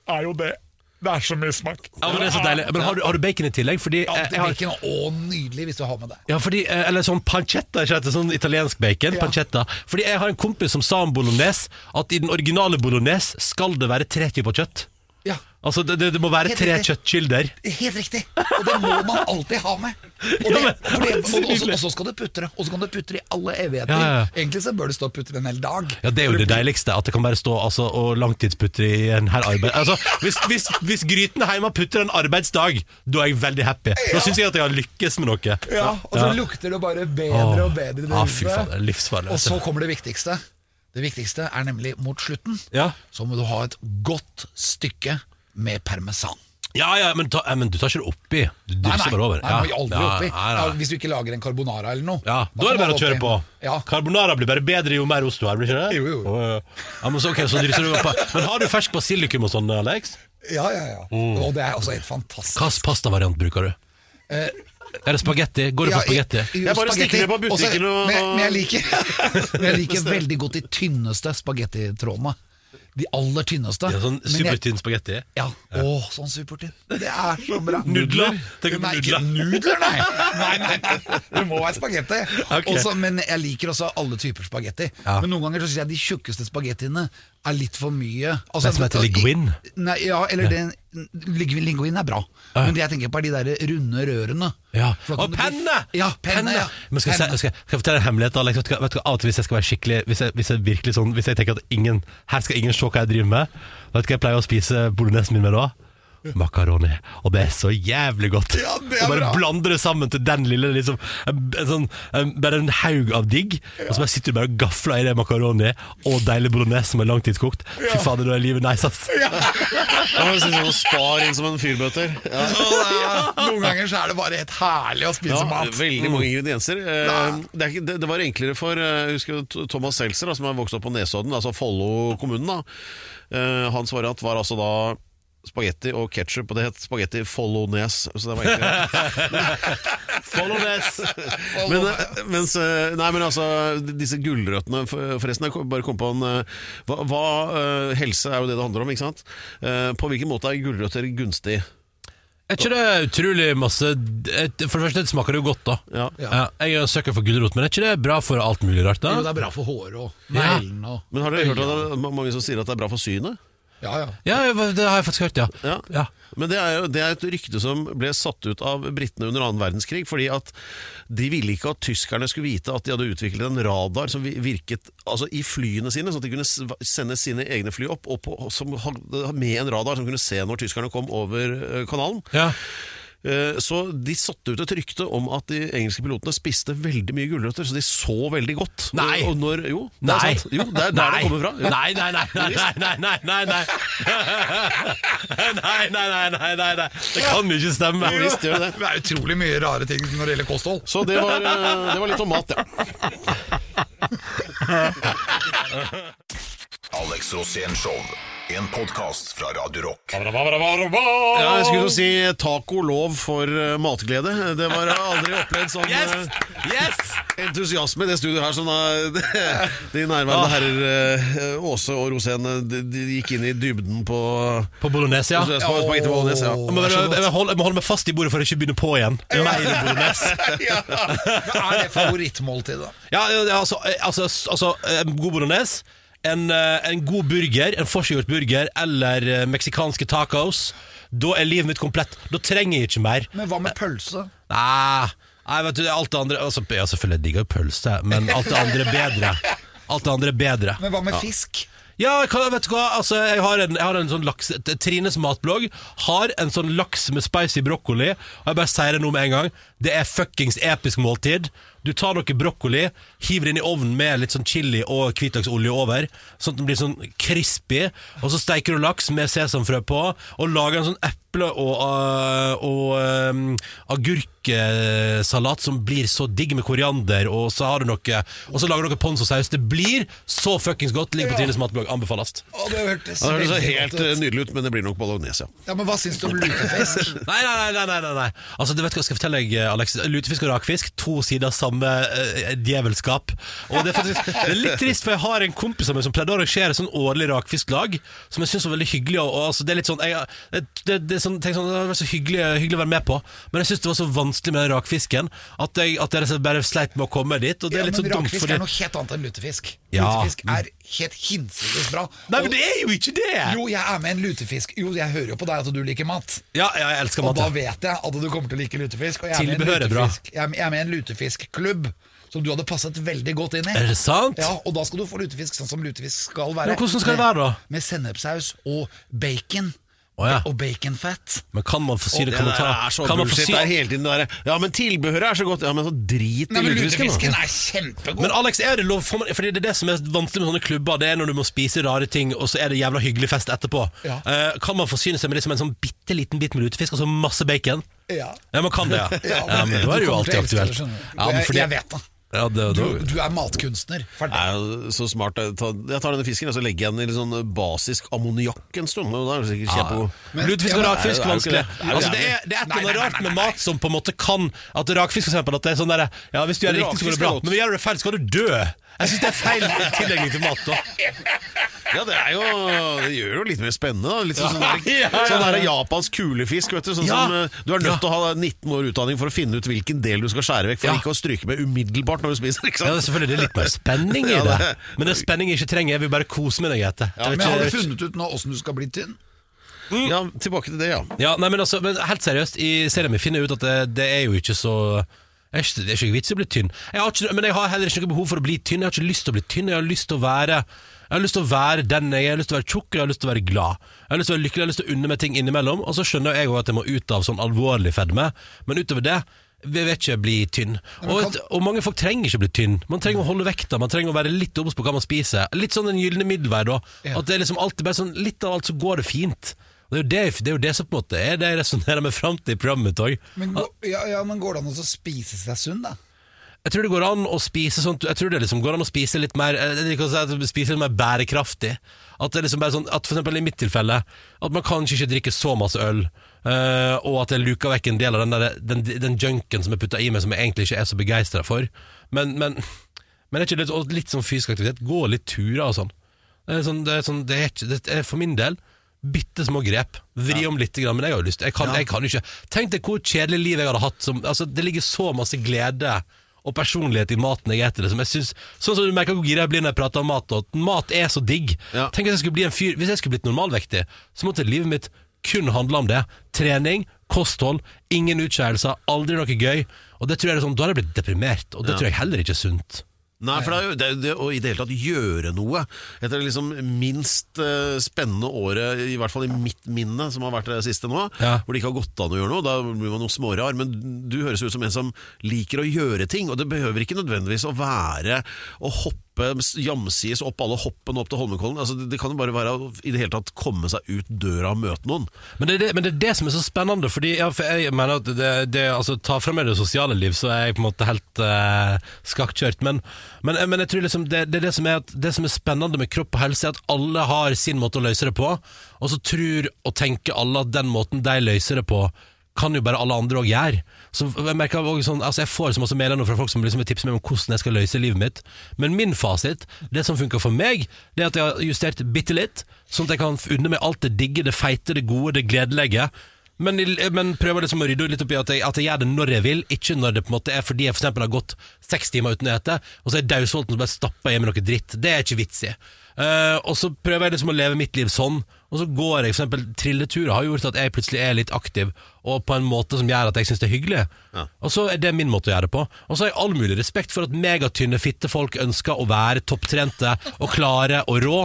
er jo det Det er så mye smak. Ja, men det er så deilig. Men har du, har du bacon i tillegg? Fordi, Ja, eh, det jeg har, bacon, å, nydelig hvis du har med det. ja, fordi eh, Eller sånn pancetta, ikke sant? Sånn italiensk bacon. Ja. Pancetta. Fordi jeg har en kompis som sa om bolognese at i den originale bolognese skal det være tre typer kjøtt. Altså det, det, det må være Helt tre riktig. kjøttkilder. Helt riktig. Og det må man alltid ha med. Og, det, for det, og, og, så- og så skal du putre. Og så kan du putre i alle evigheter. Ja, ja. Egentlig så bør du stå og putre en hel dag. Ja, Det er jo det deiligste, at det kan bare stå altså, og langtidsputre i en her arbeid... Altså, hvis, hvis, hvis gryten hjemme putter en arbeidsdag, da er jeg veldig happy. Da syns jeg at jeg har lykkes med noe. Ja, Og så lukter det bare bedre og bedre. Ja, ah, fy faen, det er livsfarlig. Og så kommer det viktigste. Det viktigste er nemlig mot slutten. Ja. Så må du ha et godt stykke med parmesan. Ja, ja, men, ta, eh, men du tar ikke det oppi. Du Nei, drysser nei, bare over. nei, må jo aldri ja, oppi. nei, nei. Ja, hvis du ikke lager en carbonara eller noe. Ja, da er det bare å kjøre på. Ja. Carbonara blir bare bedre jo mer ost du har. blir ikke det? Jo, jo, Oh, ja. Ja, men så, okay, så drysser du på. Men har du fersk basilikum og sånn, Alex? Ja, ja, ja. Mm. Og det er altså helt fantastisk. Hvilken pastavariant bruker du? Eh, Er det spagetti? Går det Ja, for spagetti? Jeg bare stikker ned på butikken Også- og- men, men jeg liker, men jeg liker veldig godt de tynneste spagettitrådene. De aller tynneste. Ja, sånn supertynn spagetti? Ja, å, sånn supertynn. Det er så bra. Nudler? Tenker du på ikke nudler, nei. nei, nei, nei. Det må være spagetti. Okay. Også, men jeg liker også alle typer spagetti. Ja. Men noen ganger så syns jeg de tjukkeste spagettiene er litt for mye. Altså, Det som heter linguine? Nei, ja, eller den linguine er bra. Ja. Men det jeg tenker på er de der runde rørene. Ja. Og penne! Ja, penne, ja. Men skal, Penne. Jeg, skal, skal jeg fortelle en hemmelighet, Alex? Vet du, vet du, av og til hvis jeg skal være skikkelig Hvis jeg, hvis jeg virkelig sånn Hvis jeg tenker at ingen Her skal ingen se hva jeg driver med, vet du hva jeg pleier å spise bolognesen min med da? Makaroni. Og det er så jævlig godt. Ja, det er og bare bra. blander det sammen til den lille liksom, en, en sånn, en, Bare en haug av digg. Og så bare sitter du bare og gafler i det makaroni og deilig bolognese som er langtidskokt. Fy fader, da er livet nice, ass. Ja, som sånn Spar inn som en fyrbøter. Ja. Noen ganger så er det bare helt herlig å spise Ja, mat. veldig mange ingredienser. Eh, Det, er ikke, det, det var enklere for eh, jeg husker Thomas Seltzer, som er vokst opp på Nesodden, altså Follo kommunen. da. han Hans variant var altså da spagetti og ketsjup, og det het spagetti Follones. Så det var egentlig Follones. men, eh, mens, eh, Nei, men altså, disse gulrøttene Forresten, jeg bare kom på en eh, hva, hva, Helse er jo det det handler om, ikke sant? Eh, På hvilken måte er gulrøtter gunstig? Er ikke det utrolig masse For det første det smaker det jo godt, da. Ja. Ja, jeg er søker for gulrot, men er ikke det bra for alt mulig rart? Jo, det er bra for håret og neglene Ja. Men har dere hørt at det er mange som sier at det er bra for synet? Ja, ja. Ja, det har jeg faktisk hørt, ja. Ja. ja. Men det er jo det er et rykte som ble satt ut av britene under annen verdenskrig, fordi at de ville ikke at tyskerne skulle vite at de hadde utviklet en radar som virket altså i flyene sine, sånn at de kunne sende sine egne fly opp opp som med en radar som kunne se når tyskerne kom over eh, kanalen. ja. Eh, så de satte ut et rykte om at de engelske pilotene spiste veldig mye gulrøtter, så de så veldig godt. Nei! Og når, jo, det nei. er sant. Jo, det er der nei. det kommer fra. Jo. Nei, nei, nei, nei, nei, nei, nei, nei. Nei, nei, nei, nei, nei, nei. Det kan ikke stemme. Jo, visst gjør det. det er utrolig mye rare ting når det gjelder kosthold. Så det var, eh, det var litt om mat, ja. Alex Rosén Show. En podkast fra Radio Rock. Ja, jeg skulle til å si taco lov for eh, matglede. Det var aldri opplevd sånn Yes! eh, Yes! entusiasme i det studioet her som da de nærværende herrer eh, Åse og Rosén eh, de, de gikk inn i dybden på På bolognese, ja. Sp- Spagetti bolognese. Ja. Jeg må, jeg, må holde, jeg må holde meg fast i bordet for å ikke begynne på igjen. Mer bolognese. ja. Men er det favorittmåltidet? da? ja, ja, altså, eh, altså, altså god bolognese, en, eh, en god burger, en forseggjort burger eller eh, meksikanske tacos. Da er livet mitt komplett. Da trenger jeg ikke mer. Men hva med pølse? Nei, nei vet du, alt det andre altså, ja, Selvfølgelig digger jeg pølse, men alt det andre er bedre. Alt det andre er bedre. Men hva med fisk? Ja, vet du hva? Altså, jeg har en, jeg har en sånn laks Trines matblogg har en sånn laks med spicy brokkoli. Og jeg bare sier det nå med en gang. Det er fuckings episk måltid. Du tar noe brokkoli, hiver inn i ovnen med litt sånn chili og hvitløksolje over, sånn at den blir sånn crispy. Og så steiker du laks med sesamfrø på, og lager en sånn eple- og, øh, og um, agurksalat som blir så digg med koriander, og så har du noe Og så lager du noe ponzosaus. Det blir så fuckings godt. Ligger på Trines matblogg. Anbefales. Å, det hørtes Ja, det høres helt godt eh, nydelig ut, men det blir nok bolognese. Ja. Ja, men Hva syns du om lutefisk? Nei, nei, nei, nei, nei, nei. Altså, du vet hva jeg skal fortelle deg, Alex Lutefisk og rakfisk, to sider samme uh, djevelskap Og det er faktisk det er litt trist, for jeg har en kompis av meg som pleide å arrangere sånn årlig rakfisklag, som jeg syns var veldig hyggelig. Og, og, altså, det er litt sånn jeg, det, det, det, er sånn, tenk sånn, det vært så hyggelig, hyggelig å være med på, men jeg syns det var så vanskelig med den rakfisken at jeg, at jeg bare sleit med å komme dit. Og det Ja, er litt men så dumt, Rakfisk er noe helt annet enn lutefisk. Ja. Lutefisk er helt hinsides bra. Nei, men det er jo ikke det! Jo, jeg er med en lutefisk. Jo, jeg hører jo på deg at du liker mat. Ja, ja, jeg elsker mat. Og da vet jeg at du kommer til å like lutefisk. Og jeg er med en Tilbehør bra. lutefisk- Jeg med- jeg er med i en lutefiskklubb som du hadde passet veldig godt inn i. Er det sant? Ja, Og da skal du få lutefisk sånn som lutefisk skal være. Men hvordan skal det være da? Med, med sennepsaus og bacon. Å ja. og baconfett. Men kan man få si det? Kan man ta, er så kan man få bullshit. si Det er hele tiden der Ja, men tilbehøret er så godt. Ja, men så drit i Nei, men lutefisken. lutefisken er kjempegod. Men Alex, er det lov for meg, Fordi det er det som er vanskelig med sånne klubber Det er når du må spise rare ting Og så er det jævla hyggelig fest etterpå Ja. Eh, Kan man forsyne seg med liksom en sånn bitte liten bit med lutefisk Og så masse bacon? Ja. Ja, man kan det, ja, ja, men da er det jo alltid aktuelt ja, men jeg, fordi, jeg vet det. Ja, det, Du, det, du er matkunstner. Ferdig. Er så smart. Jeg tar, jeg tar denne fisken og så legger jeg den i litt sånn basisk ammoniakk en stund. Og da er det sikkert kjempegod. Lutefisk og Ja, men- rakfisk det er er vanskelig altså, det, er, det er et eller annet rart med mat som på en måte kan At rakfisk for eksempel At det er sånn der, Ja, hvis du gjør det riktig så går det bra. Men hvis du gjør det feil skal du dø Jeg synes det er feil tilgjengelig til mat da Ja, det er jo Det gjør jo litt mer spennende. Da. Litt sånn, sånn, der, ja, ja. sånn der japansk kulefisk. Vet du, sånn Ja. som, eh, du er nødt Ja. til å ha 19 år utdanning for å finne ut hvilken del du skal skjære vekk, for Ja. ikke å stryke med umiddelbart når du spiser. Ikke Ja, det er selvfølgelig det er litt mer spenning i Ja, det det- Men det er spenning jeg ikke trenger Jeg vil bare kose med deg Ja, Men har du funnet ut nå åssen du skal bli tynn? Ja, tilbake til det, ja. Ja, nei, men, altså, men helt seriøst, i serien min finner jeg ut at det, det er jo ikke så det er ikke, det er ikke vits i å bli tynn. Jeg har ikke, men jeg har heller ikke noe behov for å bli tynn. Jeg har ikke lyst til å bli tynn. Jeg har lyst til å være Jeg har lyst til å være den jeg er. Jeg har lyst til å være tjukk, jeg har lyst til å være glad. Jeg har lyst til å være lykkelig, jeg har lyst til å unne meg ting innimellom. Og så skjønner jeg òg at jeg må ut av sånn alvorlig fedme. Men utover det vi vet ikke bli tynn. Og, et, og mange folk trenger ikke bli tynn. Man trenger å holde vekta, man trenger å være litt obs på hva man spiser. Litt sånn den gylne middelvei, da. At det er liksom alltid bare sånn Litt av alt så går det fint. Det er det, det, er jo det som på en måte er det jeg resonnerer meg fram til i programmet mitt òg. Men, ja, ja, men går det an å spise seg sunn, da? Jeg tror det går an å spise sånt Jeg tror det liksom går an å spise litt mer eh, Jeg liker å si at spise litt mer bærekraftig. At det er liksom bare sånn At for eksempel i mitt tilfelle At man kanskje ikke drikker så masse øl, eh, og at jeg luker vekk en del av den, der, den, den junken som jeg putter i meg, som jeg egentlig ikke er så begeistra for. Men, men, men er ikke litt, og litt sånn fysisk aktivitet. Gå litt turer og sånn. Det er, sånn, det er, sånn, det er, ikke, det er for min del bitte små grep. Vri om litt, men jeg har jo lyst. Jeg kan, jeg kan ikke Tenk deg hvor kjedelig liv jeg hadde hatt. Som, altså, det ligger så masse glede og personlighet i maten jeg eter. Det, som jeg synes, sånn som du merker hvor gira jeg blir når jeg prater om mat. Og at mat er så digg. Ja. Tenk hvis jeg skulle bli en fyr Hvis jeg skulle blitt normalvektig, så måtte livet mitt kun handle om det. Trening, kosthold, ingen utskeielser, aldri noe gøy. Og det tror jeg er sånn, Da hadde jeg blitt deprimert, og det tror jeg heller ikke er sunt. Nei, for det er jo det, det å i det hele tatt gjøre noe etter det liksom minst uh, spennende året, i hvert fall i mitt minne, som har vært det siste nå, Ja. hvor det ikke har gått an å gjøre noe. Da blir man noe smårar. Men du høres ut som en som liker å gjøre ting, og det behøver ikke nødvendigvis å være å hoppe jamsides opp alle hoppene opp til Holmenkollen. Altså, det, det kan jo bare være å i det hele tatt komme seg ut døra og møte noen. Men det, er det, det er det som er så spennende, fordi ja, for jeg mener at det, altså, Ta fra meg det sosiale liv, så er jeg på en måte helt uh, skakkjørt. Men, men, men jeg tror liksom det, er det, som er at, det som er spennende med kropp og helse, er at alle har sin måte å løse det på. Og så tror og tenker alle at den måten de løser det på, kan jo bare alle andre òg gjøre. Så jeg, merker også sånn, altså jeg får så masse nå fra folk som liksom vil tipse meg om hvordan jeg skal løse livet mitt. Men min fasit, det som funker for meg, det er at jeg har justert bitte litt, sånn at jeg kan unne meg alt det digge, det feite, det gode, det gledelige. Men, men prøver liksom å rydde litt opp i at jeg, at jeg gjør det når jeg vil, ikke når det på en måte er fordi jeg for eksempel har gått seks timer uten å ete, og så er jeg daudsulten og bare stapper i meg noe dritt. Det er ikke vits i. Uh, og så prøver jeg liksom å leve mitt liv sånn, og så går jeg for eksempel trilleturer har gjort at jeg plutselig er litt aktiv, og på en måte som gjør at jeg syns det er hyggelig. Og så er det min måte å gjøre det på. Og så har jeg all mulig respekt for at megatynne fittefolk ønsker å være topptrente og klare og rå,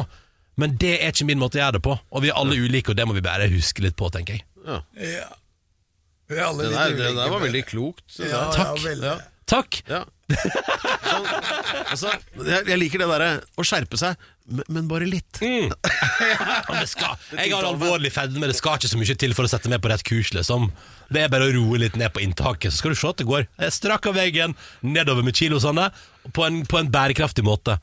men det er ikke min måte å gjøre det på. Og vi er alle ulike, og det må vi bare huske litt på, tenker jeg. Ja. Vi er alle Det der, det der var veldig klokt. Ja, Takk. Ja, veldig. Takk! Ja. Sånn, altså, jeg, jeg liker det derre å skjerpe seg, men, bare litt. Ja, det skal, jeg har alvorlig fedme, det skal ikke så mye til for å sette meg på rett kurs. Liksom. Det er bare å roe litt ned på inntaket, så skal du se at det går. Jeg strakk av veggen, nedover med kilosene, på en, på en bærekraftig måte.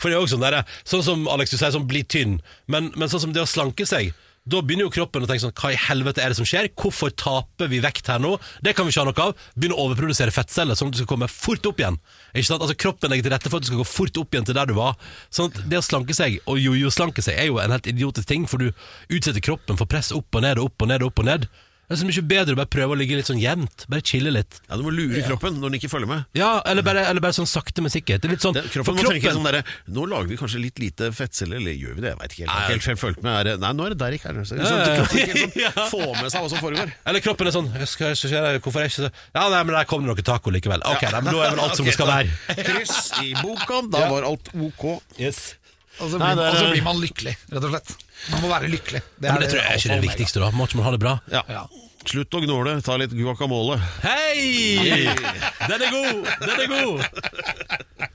For det er også sånn, der, sånn som Alex du sier, sånn bli tynn, men, men sånn som det å slanke seg da begynner jo kroppen å tenke sånn Hva i helvete er det som skjer? Hvorfor taper vi vekt her nå? Det kan vi ikke ha noe av. Begynne å overprodusere fettceller, sånn at du skal komme fort opp igjen. Ikke sant? Altså Kroppen legger til rette for at du skal gå fort opp igjen til der du var. Sånn at Det å slanke seg, og jojo-slanke seg, er jo en helt idiotisk ting, for du utsetter kroppen for press opp og ned og opp og ned og opp og ned. Det er så mye bedre å bare prøve å ligge litt sånn jevnt. Bare chille litt. Ja, Du må lure kroppen når den ikke følger med. Ja, eller bare, eller bare sånn sakte, men sikkert. Det er litt sånn for kroppen må tenke sånn derre Nå lager vi kanskje litt lite fettceller, eller gjør vi det? Jeg veit ikke helt. Jeg har ikke helt følt med er, Nei, nå er det der ikke er det. Så, kroppen ikke sånn, Få med seg hva som foregår. Eller kroppen er sånn «Jeg skal, jeg skal, Hvorfor er jeg ikke så Ja, nei, men der kom det noe taco likevel. Ok, nei, men da er vel alt som det skal være. Kryss i boka, da var alt ok. Yes. Og så Nei, blir, det er- og så blir man lykkelig, rett og slett. Man må være lykkelig. Det, men det tror jeg er ikke det viktigste, da. Må ikke man ha det bra? Ja. Ja. Slutt å gnåle, ta litt guacamole. Hei! Den er god! Den er god!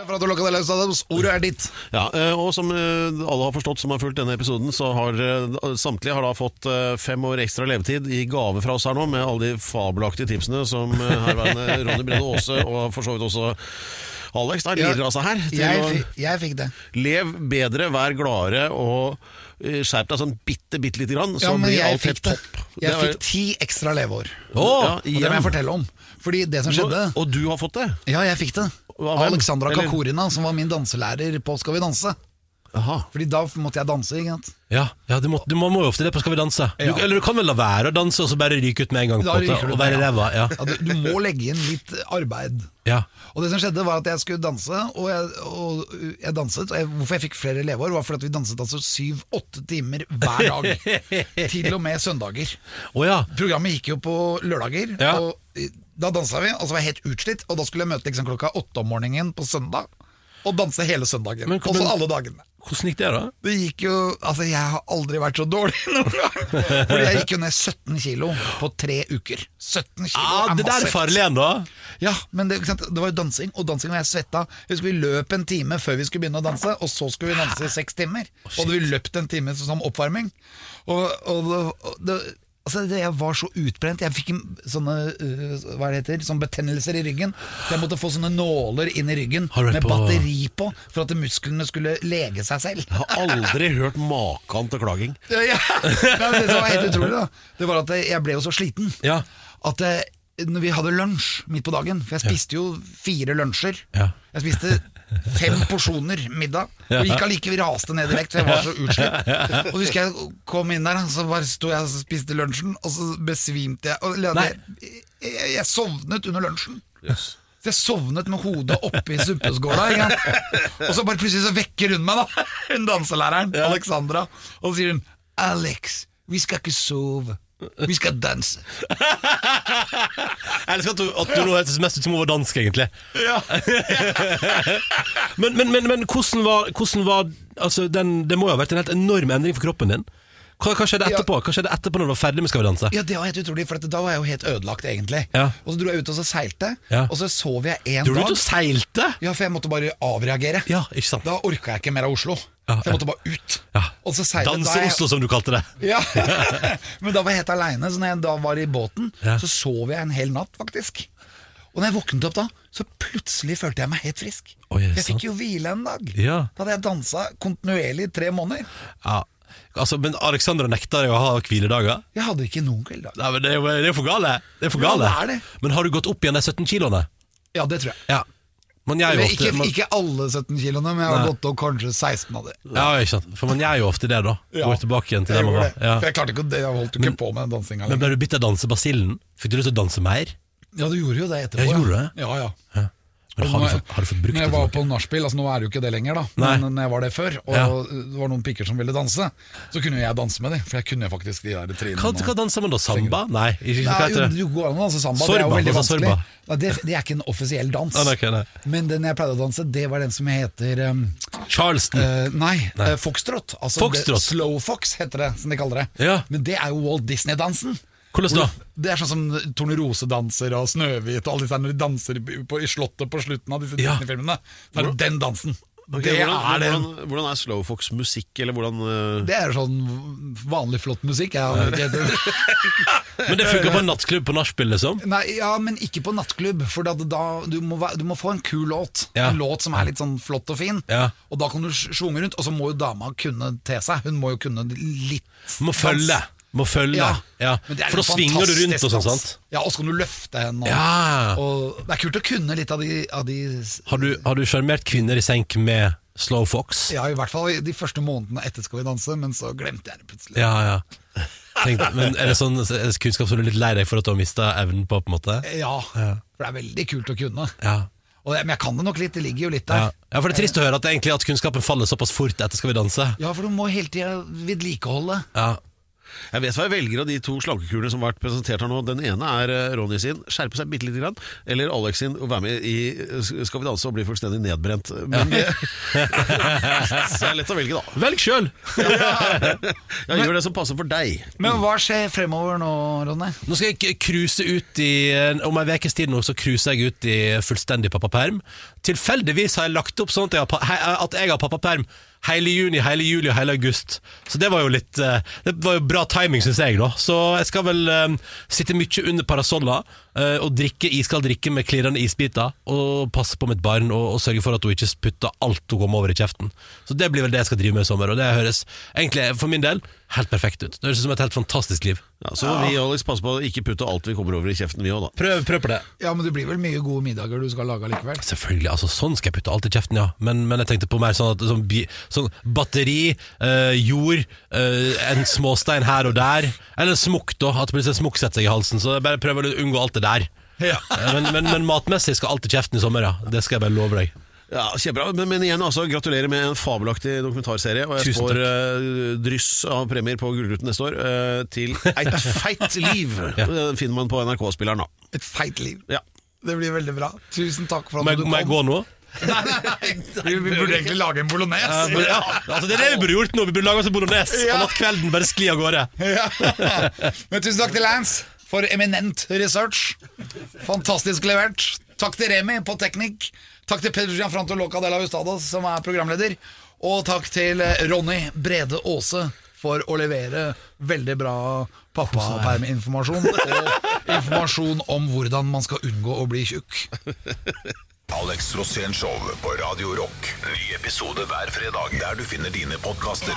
For at du lukket det løs, Adams. Ordet er ditt. Ja, eh, og som eh, alle har forstått som har fulgt denne episoden, så har eh, samtlige har da fått eh, fem år ekstra levetid i gave fra oss her nå, med alle de fabelaktige tipsene som eh, herværende Ronny Brede Aase og for så vidt også Alex da lirer av seg her. til Jeg, å- jeg fikk det. Lev bedre, vær gladere og eh, skjerp deg sånn bitte, bitte lite grann, så Ja, blir alt helt topp. Jeg var- fikk ti ekstra leveår. oh, Ja, Og det må jeg fortelle om. Fordi det som skjedde Og du har fått det? Ja, jeg fikk det. Alexandra Kakorina, som var min danselærer på Skal vi danse. Aha. Fordi da måtte jeg danse, ikke sant. Ja, ja du, må, du må må jo ofte det på Skal vi danse. Du, Ja. Eller du kan vel la være å danse og så bare ryke ut med en gang. På, det, og være ja. ræva. Ja. Du, du må legge inn litt arbeid. Ja. Og det som skjedde var at jeg skulle danse, og jeg, og jeg danset. Og jeg, hvorfor jeg fikk flere leveår, var fordi vi danset altså syv-åtte timer hver dag. til og med søndager. Oh, ja. Programmet gikk jo på lørdager, Ja. og da dansa vi, og så var jeg helt utslitt, og da skulle jeg møte liksom klokka åtte om morgenen på søndag. Og danse hele søndagen. Men- Og så alle dagene. Hvordan gikk det, da? Det gikk jo Altså, jeg har aldri vært så dårlig noen gang. Fordi jeg gikk jo ned 17 kilo på tre uker. 17 kilo Ah, er det der er farlig da. Ja, men det, det var jo dansing, og dansing og jeg svetta. Jeg husker Vi løp en time før vi skulle begynne å danse, og så skulle vi danse i seks timer. Og hadde vi løpt en time som oppvarming. Og, og, og det, altså Jeg var så utbrent. Jeg fikk sånne øh, hva det heter, sånne betennelser i ryggen. Jeg måtte få sånne nåler inn i ryggen med på- batteri på, for at musklene skulle lege seg selv. Jeg har aldri hørt maken til klaging. Ja, ja. Men det som var helt utrolig, da Det var at jeg ble jo så sliten Ja. at eh, når vi hadde lunsj midt på dagen For jeg spiste jo fire lunsjer. Ja. Jeg spiste fem porsjoner middag. Og gikk allikevel raste ned i vekt, for jeg var så utslitt. Og husker jeg kom inn der, så bare sto jeg og spiste lunsjen, og så besvimte jeg. Jeg, jeg, jeg sovnet under lunsjen. Så jeg sovnet med hodet oppi suppeskåla. Og så bare plutselig så vekker hun meg, da. Hun danselæreren, Alexandra. Og så sier hun 'Alex, vi skal ikke sove. Vi skal danse'. Jeg elsker at du, at du nå høres mest ut som hun var dansk, egentlig. men, men, men, men hvordan var, hvordan var altså, den, Det må jo ha vært en helt enorm endring for kroppen din. Hva, hva skjedde etterpå Hva skjedde etterpå når du var ferdig med Skal vi danse? Ja, det var helt utrolig, for at da var jeg jo helt ødelagt, egentlig. Ja. Og så dro jeg ut og så seilte, Ja. og så sov jeg en Dro du dag. ut og seilte? Ja, for jeg måtte bare avreagere. Ja, ikke sant? Da orka jeg ikke mer av Oslo. Ja, Så jeg måtte bare ut. Ja. Og så seilte da er jeg- Danse-Oslo, som du kalte det. Ja, Men da var jeg helt aleine, så når jeg da var i båten, Ja. så sov jeg en hel natt, faktisk. Og når jeg våknet opp da, så plutselig følte jeg meg helt frisk. Oi, er det jeg fikk jo hvile en dag. Ja. Da hadde jeg dansa kontinuerlig i tre måneder. Ja. Altså, men Alexandra nekta deg å ha hviledager? Jeg hadde ikke noen hviledager. Nei, men det er jo det er jo for gale. Det er for Ja, det er det. Men har du gått opp igjen de 17 kiloene? Ja, det tror jeg. Ja. Gjør jo ofte ikke, man, ikke alle 17 kiloene, men jeg har Nei. gått opp kanskje 16 av dem. Ja, ikke sant. For man gjør jo ofte det, da. Ja. Tilbake igjen til Jeg det man var. Ja. For jeg klarte ikke det, Jeg holdt ikke ikke på med den dansinga Men ble du bitt av dansebasillen? Fikk du lyst til å danse mer? Ja, du gjorde jo det etterpå. Ja, gjorde det? Ja, ja. Men har, du fått, har du fått brukt Når det jeg var tilbake? på nachspiel, altså nå er det jo ikke det lenger, da, Nei. men når jeg var det før, og Ja. det var noen pikker som ville danse, så kunne jeg danse med dem, for jeg kunne faktisk de der trinene. Hva, hva danser man da? Samba? Nei, ikke, Nei, jo, det? du går an å danse samba, Sorba, det er jo veldig vanskelig. sorba. Nei, det, det er ikke en offisiell dans. Ah, okay. Men den jeg pleide å danse, det var den som heter um, Charleston. Uh, Nei, eh, foxtrot. Altså Foxtrot. Slow fox heter det, som de kaller det. Ja. Men det er jo Walt Disney-dansen. Hvordan da? Det er sånn som Tornerosedanser og Snøhvit og alle disse her når de danser i- på, i slottet på slutten av disse Ja. Disney-filmene. Det er den dansen. Det, hvordan, er den. hvordan, hvordan er Slowfox musikk, eller hvordan eh, det er sånn vanlig flott musikk. Jeg Men det funker på en nattklubb på nachspiel, liksom? Nei, ja, men ikke på nattklubb, for da, da, du, må, væ- du må få en kul låt. Ja. En låt som er litt sånn flott og fin. Ja. Og da kan du sj- svunge rundt, og så må jo dama kunne te seg. Hun må jo kunne litt Må følge. Må følge. Ja, Ja. Det For da svinger du rundt og sånn, sant? Ja, og så kan du løfte henne. Og, Ja. og det er kult å kunne litt av de, av de Har du har sjarmert kvinner i senk med Slow Fox? Ja, i hvert fall de første månedene etter Skal vi danse, men så glemte jeg det plutselig. Ja, ja. Tenk, men er det sånn er det kunnskap som du er litt lei deg for at du har mista evnen på? på en måte? Ja, for det er veldig kult å kunne. Ja. Og men jeg kan det nok litt, det ligger jo litt Ja. der. ja, for det er trist å høre at, egentlig at kunnskapen faller såpass fort etter Skal vi danse. Ja, for du må hele tida vedlikeholde. Ja. Jeg vet hva jeg velger av de to slankekurene som har vært presentert her nå. Den ene er eh, Ronny sin 'skjerpe seg bitte lite grann', eller Alex sin 'å være med i eh, Skal vi danse og bli fullstendig nedbrent'. Men det, så det er lett å velge, da. Velg sjøl! Ja, gjør det som passer for deg. Men hva skjer fremover nå, Ronny? Nå skal jeg cruise ut i Om ei ukes tid nå så cruiser jeg ut i fullstendig pappaperm. Tilfeldigvis har jeg lagt opp sånn at jeg har, at jeg har pappaperm hele juni, hele juli og hele august. Så det var jo litt eh, Det var jo bra timing, syns jeg. da Så jeg skal vel um, sitte mye under parasoller og drikke iskald drikke med klirrende isbiter. Og passe på mitt barn og, og sørge for at hun ikke putter alt hun kommer over i kjeften. Så det blir vel det jeg skal drive med i sommer, og det høres egentlig for min del helt perfekt ut. Det høres ut som et helt fantastisk liv. Ja, så må vi Alex, passe på å ikke putte alt vi kommer over i kjeften, vi òg, da. Prøv, prøv på det. Ja, men det blir vel mye gode middager du skal lage likevel? Selvfølgelig, altså sånn skal jeg putte alt i kjeften, ja. Men, men jeg tenkte på mer sånn, at, sånn, sånn batteri, øh, jord, øh, en småstein her og der. Eller smokk, da. At plutselig en smokk setter seg i halsen. Så jeg bare prøver å unngå alt det der. Ja. Eh, Men, men, men matmessig skal alt i kjeften i sommer, ja. Det skal jeg bare love deg. Ja, Kjempebra. Men, men igjen, altså, gratulerer med en fabelaktig dokumentarserie. Og jeg takk. eh, dryss av premier på Gullruten neste år uh, til Eit feit liv. Den finner man på NRK-spilleren, da. Et feit liv. Ja. Det blir veldig bra. Tusen takk for Må at jeg, du må jeg gå nå? Vi, vi burde egentlig lage en bolognese. Ja, altså, det er det vi burde gjort nå. Vi burde lage oss en bolognese Ja. og latt kvelden bare skli av gårde. Ja. Men tusen takk til Lance for eminent research. Fantastisk levert. Takk til Remi på teknikk. Takk til Pedro Gianfranto Loca de la Hustada som er programleder. Og takk til eh, Ronny Brede Aase for å levere veldig bra pappaperminformasjon. Og informasjon om hvordan man skal unngå å bli tjukk. Alex Rosén Show på Radio Rock. Ny episode hver fredag der du finner dine podkaster.